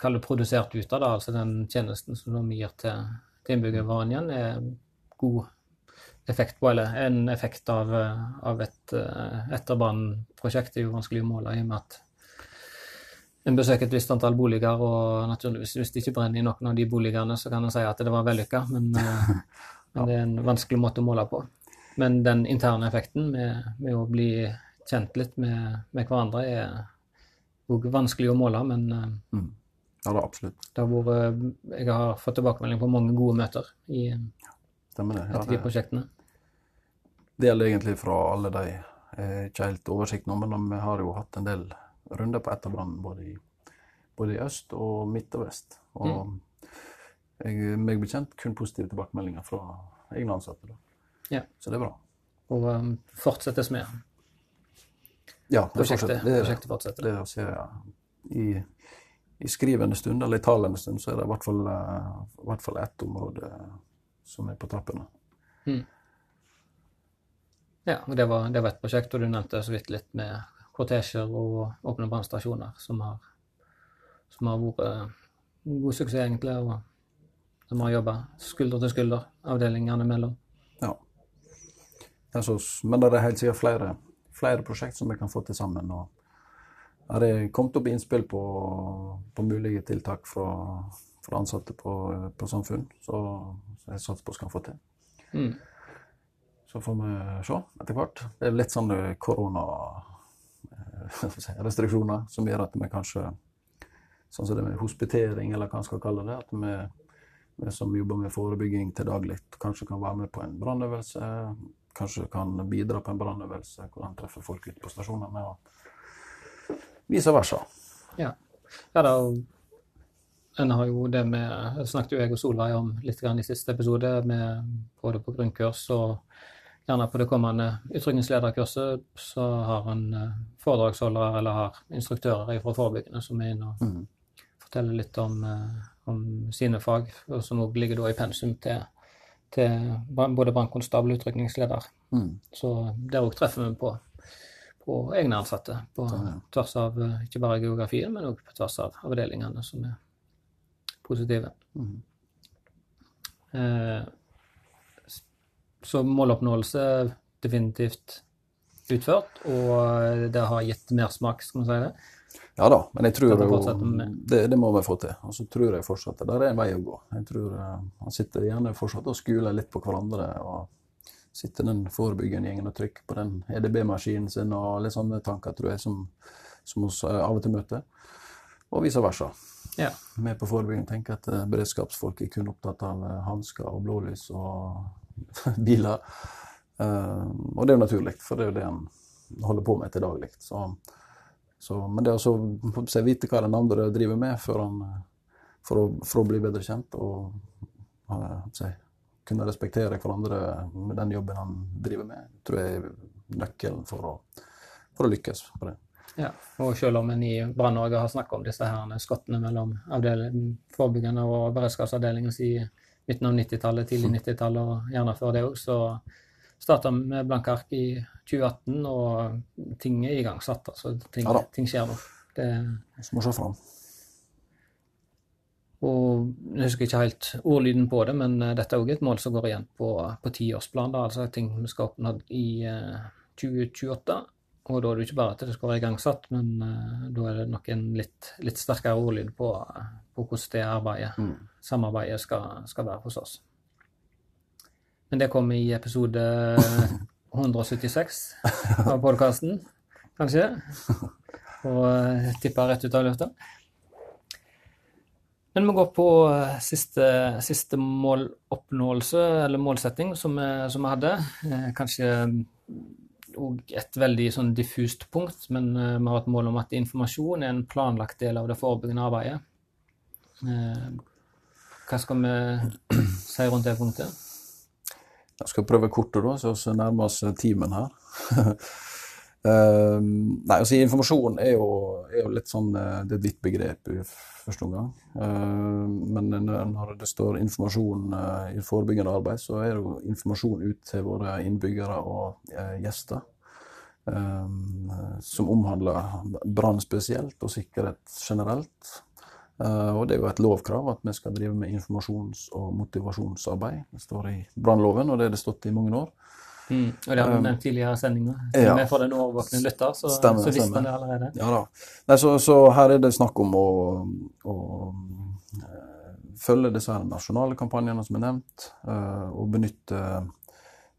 kalle produsert ut av det, altså den tjenesten som vi gir til, til innbyggerne igjen, er god effekt på, eller en effekt av, av et etterbrannprosjekt er jo vanskelig å måle i og med at en besøker et visst antall boliger, og naturligvis hvis det ikke brenner i noen av de boligene, så kan en si at det var vellykka, men, eh, men det er en vanskelig måte å måle på. Men den interne effekten med, med å bli kjent litt med, med hverandre er òg vanskelig å måle, men eh, Mm. Ja, det absolutt. det har vært, jeg har fått tilbakemelding på mange gode møter i Stemmer det. Ja, etter de prosjektene. det gjelder egentlig fra alle de. Jeg har ikke helt oversikt nå, men vi har jo hatt en del runder på etterbrann både i, både i øst og midt og vest. Og jeg, meg bekjent kun positive tilbakemeldinger fra egne ansatte. Ja. Så det er bra. Og um, fortsettes med. Ja, det Prosjektet. Det, prosjektet fortsetter. det å se ja. I, I skrivende stund, eller i talende stund, så er det i hvert fall, uh, hvert fall ett område som er på trappene. Ja, og det var, det var et prosjekt, og du nevnte så vidt litt med kortesjer og åpne brannstasjoner, som har, som har vært eh, god suksess, egentlig, og som har jobba skulder til skulder, avdelingene mellom. Ja. Ja, så, men det er helt sikkert flere, flere prosjekt som vi kan få til sammen. og er det kommet opp innspill på, på mulige tiltak fra, fra ansatte på, på samfunn, så, så jeg satser på kan få til. Mm. Så får vi se etter hvert. Det er litt sånn korona eh, restriksjoner som gjør at vi kanskje Sånn som det med hospitering, eller hva man skal kalle det. At vi, vi som jobber med forebygging til daglig, kanskje kan være med på en brannøvelse. Kanskje kan bidra på en brannøvelse hvor en treffer folk ute på stasjonene. Og vice versa. Ja. ja da, en har jo det med snakket jo jeg og Solveig om litt grann i siste episode, med både på grunnkurs og gjerne på det kommende utrykningslederkurset så har han eh, foredragsholdere eller har instruktører fra forebyggende som er inne og Mm. forteller litt om, eh, om sine fag, og som også ligger da i pensum til, til både brannkonstabel og utrykningsleder. Mm. Så der òg treffer vi på, på egne ansatte, på tvers av eh, ikke bare geografien, men òg på tvers av avdelingene som er positive. Mm. Eh, Så måloppnåelse definitivt utført, og det har gitt mersmak, skal man si det. Ja da, men jeg tror jo vi det, det må vi få til. Og så tror jeg fortsatt at det er en vei å gå. Jeg tror eh, Han sitter gjerne fortsatt og skuler litt på hverandre. og Sitter den forebyggende gjengen og trykker på den EDB-maskinen sin og litt sånne tanker, tror jeg, som, som oss eh, av og til møter. Og vice versa. Ja. Vi på forebygging tenker at eh, beredskapsfolk er kun opptatt av hansker og blålys og biler. Eh, og det er jo naturlig, for det er jo det en holder på med til daglig. Så, så, men det å altså, vite hva den andre driver med for, han, eh, for, å, for å bli bedre kjent og eh, på kunne respektere hverandre med den jobben han driver med, tror jeg er nøkkelen for å, for å lykkes på det. Ja, og selv om en i Brann-Norge har snakket om disse her skottene mellom forebyggende og beredskapsavdelingen siden midten av 90-tallet, tidlig 90-tallet og gjerne før det òg, så starta vi med blanke ark i 2018, og ting er igangsatt. Altså, ting, Ja ting skjer nå. Det, Så må vi se fram. og jeg husker ikke helt ordlyden på det, men eh, dette er òg et mål som går igjen på, på tiårsplan. da, Altså ting vi skal oppnå i eh, 2028. Og da er det ikke bare at det skal være igangsatt, men uh, da er det nok en litt, litt sterkere ordlyd på, på hvordan det arbeidet, Mm. samarbeidet skal, skal være hos oss. Men det kom i episode 176 av podkasten, kanskje. Og eh, tipper rett ut av lufta. Men vi går på eh, siste, siste måloppnåelse, eller målsetting, som vi, som vi hadde. Kanskje òg et veldig sånn diffust punkt, men eh, vi har et mål om at informasjon er en planlagt del av det forebyggende arbeidet. Eh, hva skal vi si rundt det punktet? Jeg skal prøve kortet, da, så vi nærmer oss timen her. Eh, nei, altså Informasjon er jo, er jo litt sånn eh, Det er vidt begrep i første omgang. Uh, men når det står informasjon uh, i forebyggende arbeid, så er det jo informasjon ut til våre innbyggere og eh, gjester. eh, som omhandler brann spesielt, og sikkerhet generelt. Og det er jo et lovkrav at vi skal drive med informasjons- og motivasjonsarbeid. Det står i brannloven, og det har det stått i mange år. Mm. Og det har vi nevnt tidligere i sendinga. ja. Vi får den årvåkne lytter, så, Stemmer, så visste han det allerede. Ja da. Nei, så, så her er det snakk om å, å eh, følge disse her nasjonale kampanjene som er nevnt, eh, og benytte,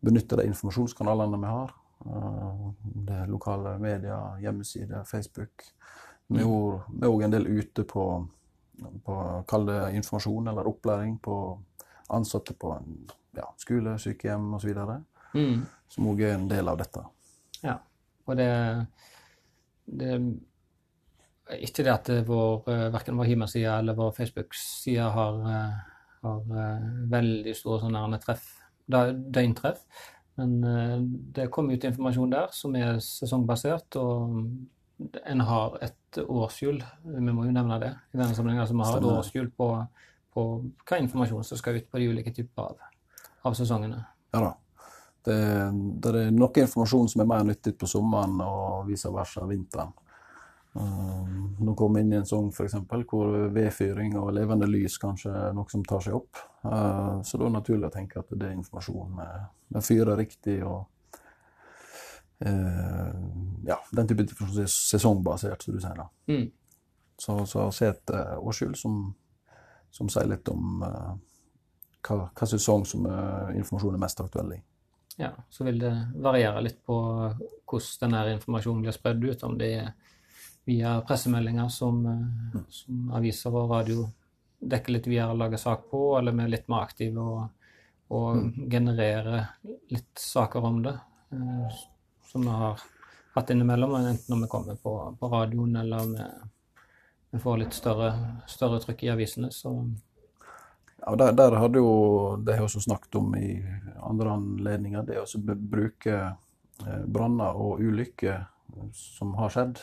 benytte de informasjonskanalene vi har. Eh, det er lokale medier, hjemmesider, Facebook. Vi er vi òg en del ute på, på kall det informasjon eller opplæring på ansatte på en, ja, skole, sykehjem osv. Mm. Som òg er en del av dette. Ja. Og det, det Ikke det at vår, eh, verken vår hjemmeside eller vår Facebook-side har, eh, har eh, veldig store sånne treff, dø- døgntreff, men det kommer ut informasjon der som er sesongbasert, og en har et årshjul, vi må jo nevne det i denne sammenhengen, altså vi har et årshjul på, på hva informasjon som skal ut på de ulike typer av, av sesongene. Ja da. Det, det er noe informasjon som er mer nyttig på sommeren og vice versa vinteren. Um, nå kommer vi inn i en sesong eksempel, hvor vedfyring og levende lys kanskje er noe som tar seg opp. Uh, så da er det naturlig å tenke at det er informasjon med fyrer riktig og uh, ja, den type informasjon er sesongbasert, som du sier. da. Mm. Så, så se et uh, årshjul som, som sier litt om hva, hva sesong som informasjonen er mest aktuell i. Ja, så vil det variere litt på hvordan denne informasjonen blir spredd ut, om det er via pressemeldinger som, eh, som aviser og radio dekker litt videre og lager sak på, eller vi er litt mer aktive og, og genererer litt saker om det, eh, som vi har hatt innimellom, enten når vi kommer på, på radioen eller vi, vi får litt større, større trykk i avisene, så Ja, der, der hadde jo, Det har jeg også snakket om i andre anledninger, det å bruke eh, branner og ulykker som har skjedd,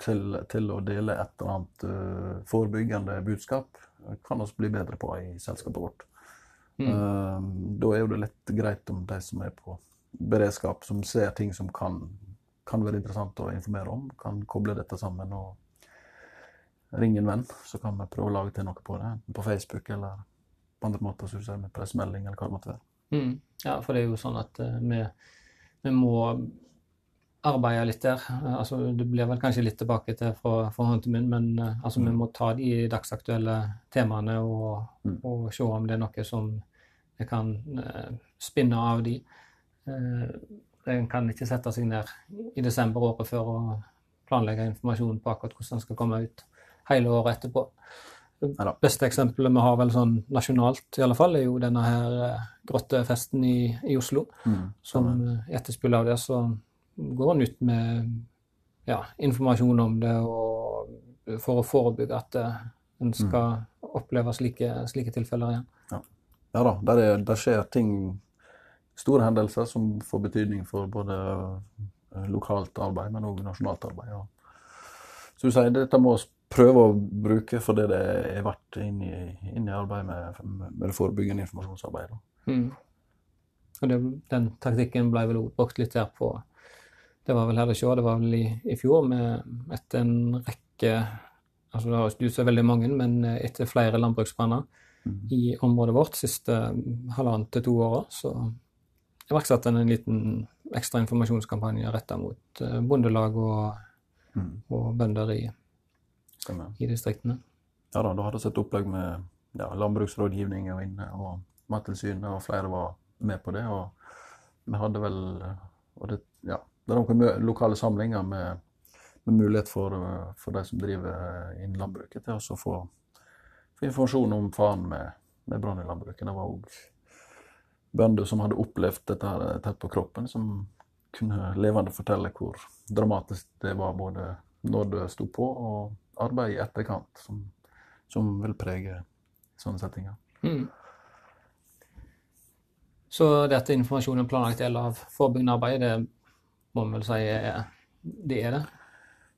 til, til, å dele et eller annet uh, forebyggende budskap, kan også bli bedre på i selskapet vårt. Mm. Da er det litt greit om de som er på beredskap, som ser ting som kan, kan være interessant å informere om, kan koble dette sammen og ringe en venn. Så kan vi prøve å lage til noe på det, Enten på Facebook eller på andre måter, som du sier, med pressemelding eller hva det måtte være. Mm. Ja, for det er jo sånn at uh, vi, vi, må arbeide litt der. Uh, altså, det blir vel kanskje litt tilbake til fra, fra hånd til munn, men uh, altså, mm. vi må ta de dagsaktuelle temaene og, mm. og, se om det er noe som vi kan spinne av de. En kan ikke sette seg ned i desember året før og planlegge informasjon på akkurat hvordan den skal komme ut hele året etterpå. Det beste eksempelet vi har vel sånn nasjonalt, i alle fall, er jo denne her uh, grottefesten i, i Oslo. Mm. Som etterspill av det, så går han ut med ja, informasjon om det og, for å forebygge at uh, en skal mm. oppleve slike, slike, tilfeller igjen. Ja, ja da, der, er, der, skjer ting, store hendelser, som får betydning for både lokalt arbeid, men òg nasjonalt arbeid. Ja. Så du sier dette må vi prøve å bruke for det det er verdt inn i, inn i arbeidet med, med det forebyggende informasjonsarbeidet. Mm. Og det, Den taktikken ble vel brukt litt her på Det var vel her det skjedde, det var vel i, i fjor, med etter en rekke altså Det har ikke ut veldig mange, men etter flere landbruksbranner mm. i området vårt siste halvannet til to åra, så iverksatte en en liten ekstra informasjonskampanje retta mot eh, bondelag og, mm. og bønder i i distriktene. Ja da, da hadde et opplegg med ja, landbruksrådgivning og inne, og Mattilsynet, og flere var med på det. Og vi hadde vel og det, ja, det er noen lokale samlinger med, med mulighet for, for, de som driver innen landbruket, til å få, få, informasjon om faren med, med brann i landbruket. Det var òg bønder som hadde opplevd dette tett på kroppen, som kunne levende fortelle hvor dramatisk det var både når det sto på, og arbeid i etterkant som, som vil prege sånne settinger. Mm. Så dette informasjonen planlagt del av forebyggende arbeid, det må man vel si er, det er det?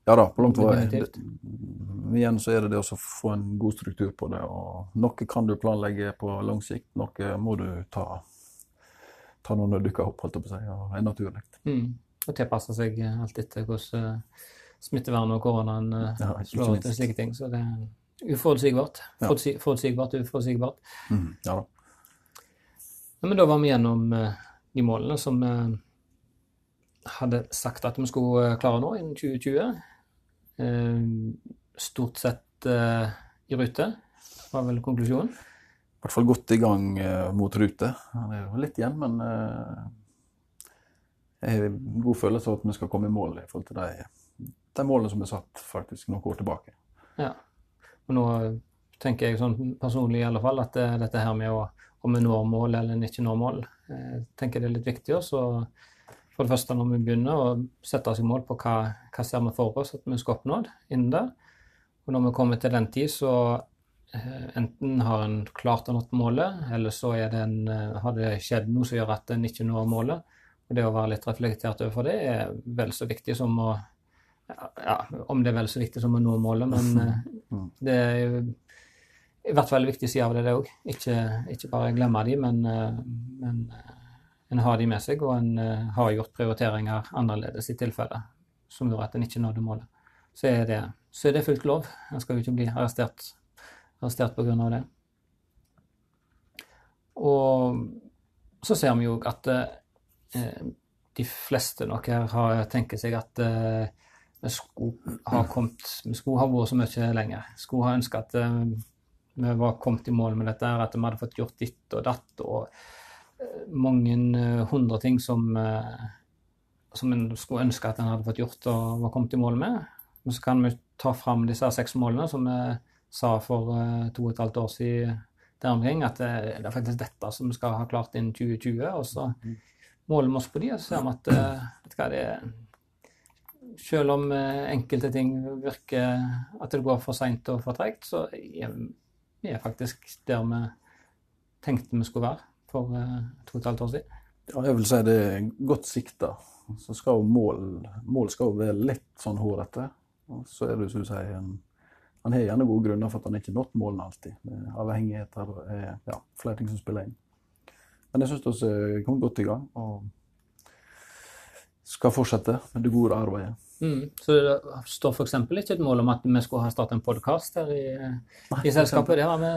Ja da, på langt vei. Igjen så er det det å få en god struktur på det. og Noe kan du planlegge på lang sikt, noe må du ta, ta når det dukker opp, holdt jeg på å si, og er naturlig. Mm. Og tilpasse seg alt etter hvordan smittevernet og koronaen eh, ja, slår ut og slike ting. Så det er uforutsigbart. Ja. Forutsigbart, uforutsigbart. Mm, ja da. Ja, men da var vi gjennom de målene som vi hadde sagt at vi skulle klare nå innen 2020. Uh, stort sett i rute, var vel konklusjonen. I hvert fall godt i gang mot rute. Det er jo litt igjen, men jeg har god følelse av at vi skal komme i mål i forhold til de de målene som er satt faktisk noen år tilbake. Ja, og nå tenker jeg sånn personlig i alle fall at det, dette her med å, om vi når mål eller ikke når mål, jeg tenker det er litt viktig. også for det første når vi begynner å sette oss i mål på hva, hva ser vi for oss at vi skal oppnå innen det. Og når vi kommer til den tid, så enten har en klart å nå målet, eller så det en, har det skjedd noe som gjør at en ikke når målet. Og det å være litt reflektert overfor det er vel så viktig som å ja, Om det er vel så viktig som å nå målet, men eh, det er jo i hvert fall en viktig side av det, det òg. Ikke, ikke, bare glemme de, men, eh, men eh, en har de med seg, og en har gjort prioriteringer annerledes i tilfelle som gjør at en ikke nådde målet. Så er det, så er det fullt lov. En skal jo ikke bli arrestert, arrestert pga. det. Og så ser vi jo at eh, de fleste nok her har, tenker seg at eh, vi skulle ha kommet Vi skulle ha vært så mye lenger. Skulle ha ønska at uh, vi var kommet i mål med dette, at vi hadde fått gjort ditt og datt og uh, mange uh, hundre ting som, som en skulle ønske at en hadde fått gjort og var kommet i mål med. Men så kan vi ta fram disse seks målene som vi sa for to og et halvt år siden der omkring, at det, det er faktisk dette som vi skal ha klart innen 2020. Og så mm. måler vi oss på de, og så ser vi at vet du hva, det er selv om eh, enkelte ting virker at det går for seint og for tregt, så er vi faktisk der vi tenkte vi skulle være for eh, to og et halvt år siden. Ja, jeg vil si det er godt sikta. Så skal mål, mål skal jo være litt sånn hårete. Og så er det som du sier, en, han har gjerne gode grunner for at han ikke har nådd målene alltid. Er Avhengigheter eh, ja, flere ting som spiller inn. Men jeg syns vi kom godt i gang og skal fortsette med det gode arbeidet. Mm. Så det står f.eks. ikke et mål om at vi skulle ha startet en podkast her i, i selskapet. Det har vi,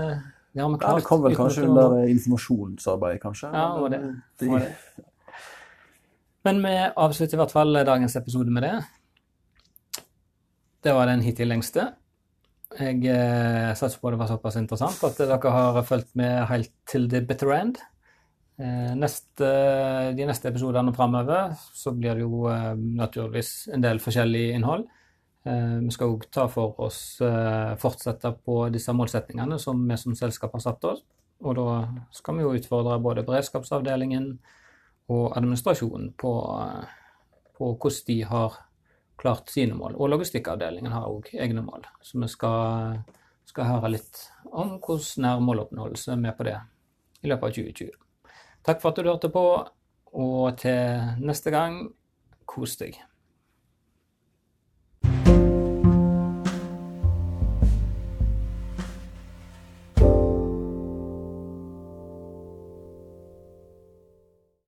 det har vi Ja, det kom vel kanskje under informasjonsarbeidet, kanskje. Ja, var det. Det var det. Men vi avslutter i hvert fall dagens episode med det. Det var den hittil lengste. Jeg eh, satser på det var såpass interessant at dere har fulgt med helt til the bitter end. Eh, neste, de neste episodene framover så blir det jo eh, naturligvis en del forskjellig innhold. Eh, vi skal òg ta for oss eh, fortsette på disse målsettingene som vi som selskap har satt oss. Og da skal vi jo utfordre både beredskapsavdelingen og administrasjonen på, eh, på hvordan de har klart sine mål. Og logistikkavdelingen har òg egne mål. Så vi skal, skal høre litt om hvordan nær måloppnåelse er på det i løpet av 2020. Takk for at du hørte på, og til neste gang, kos deg.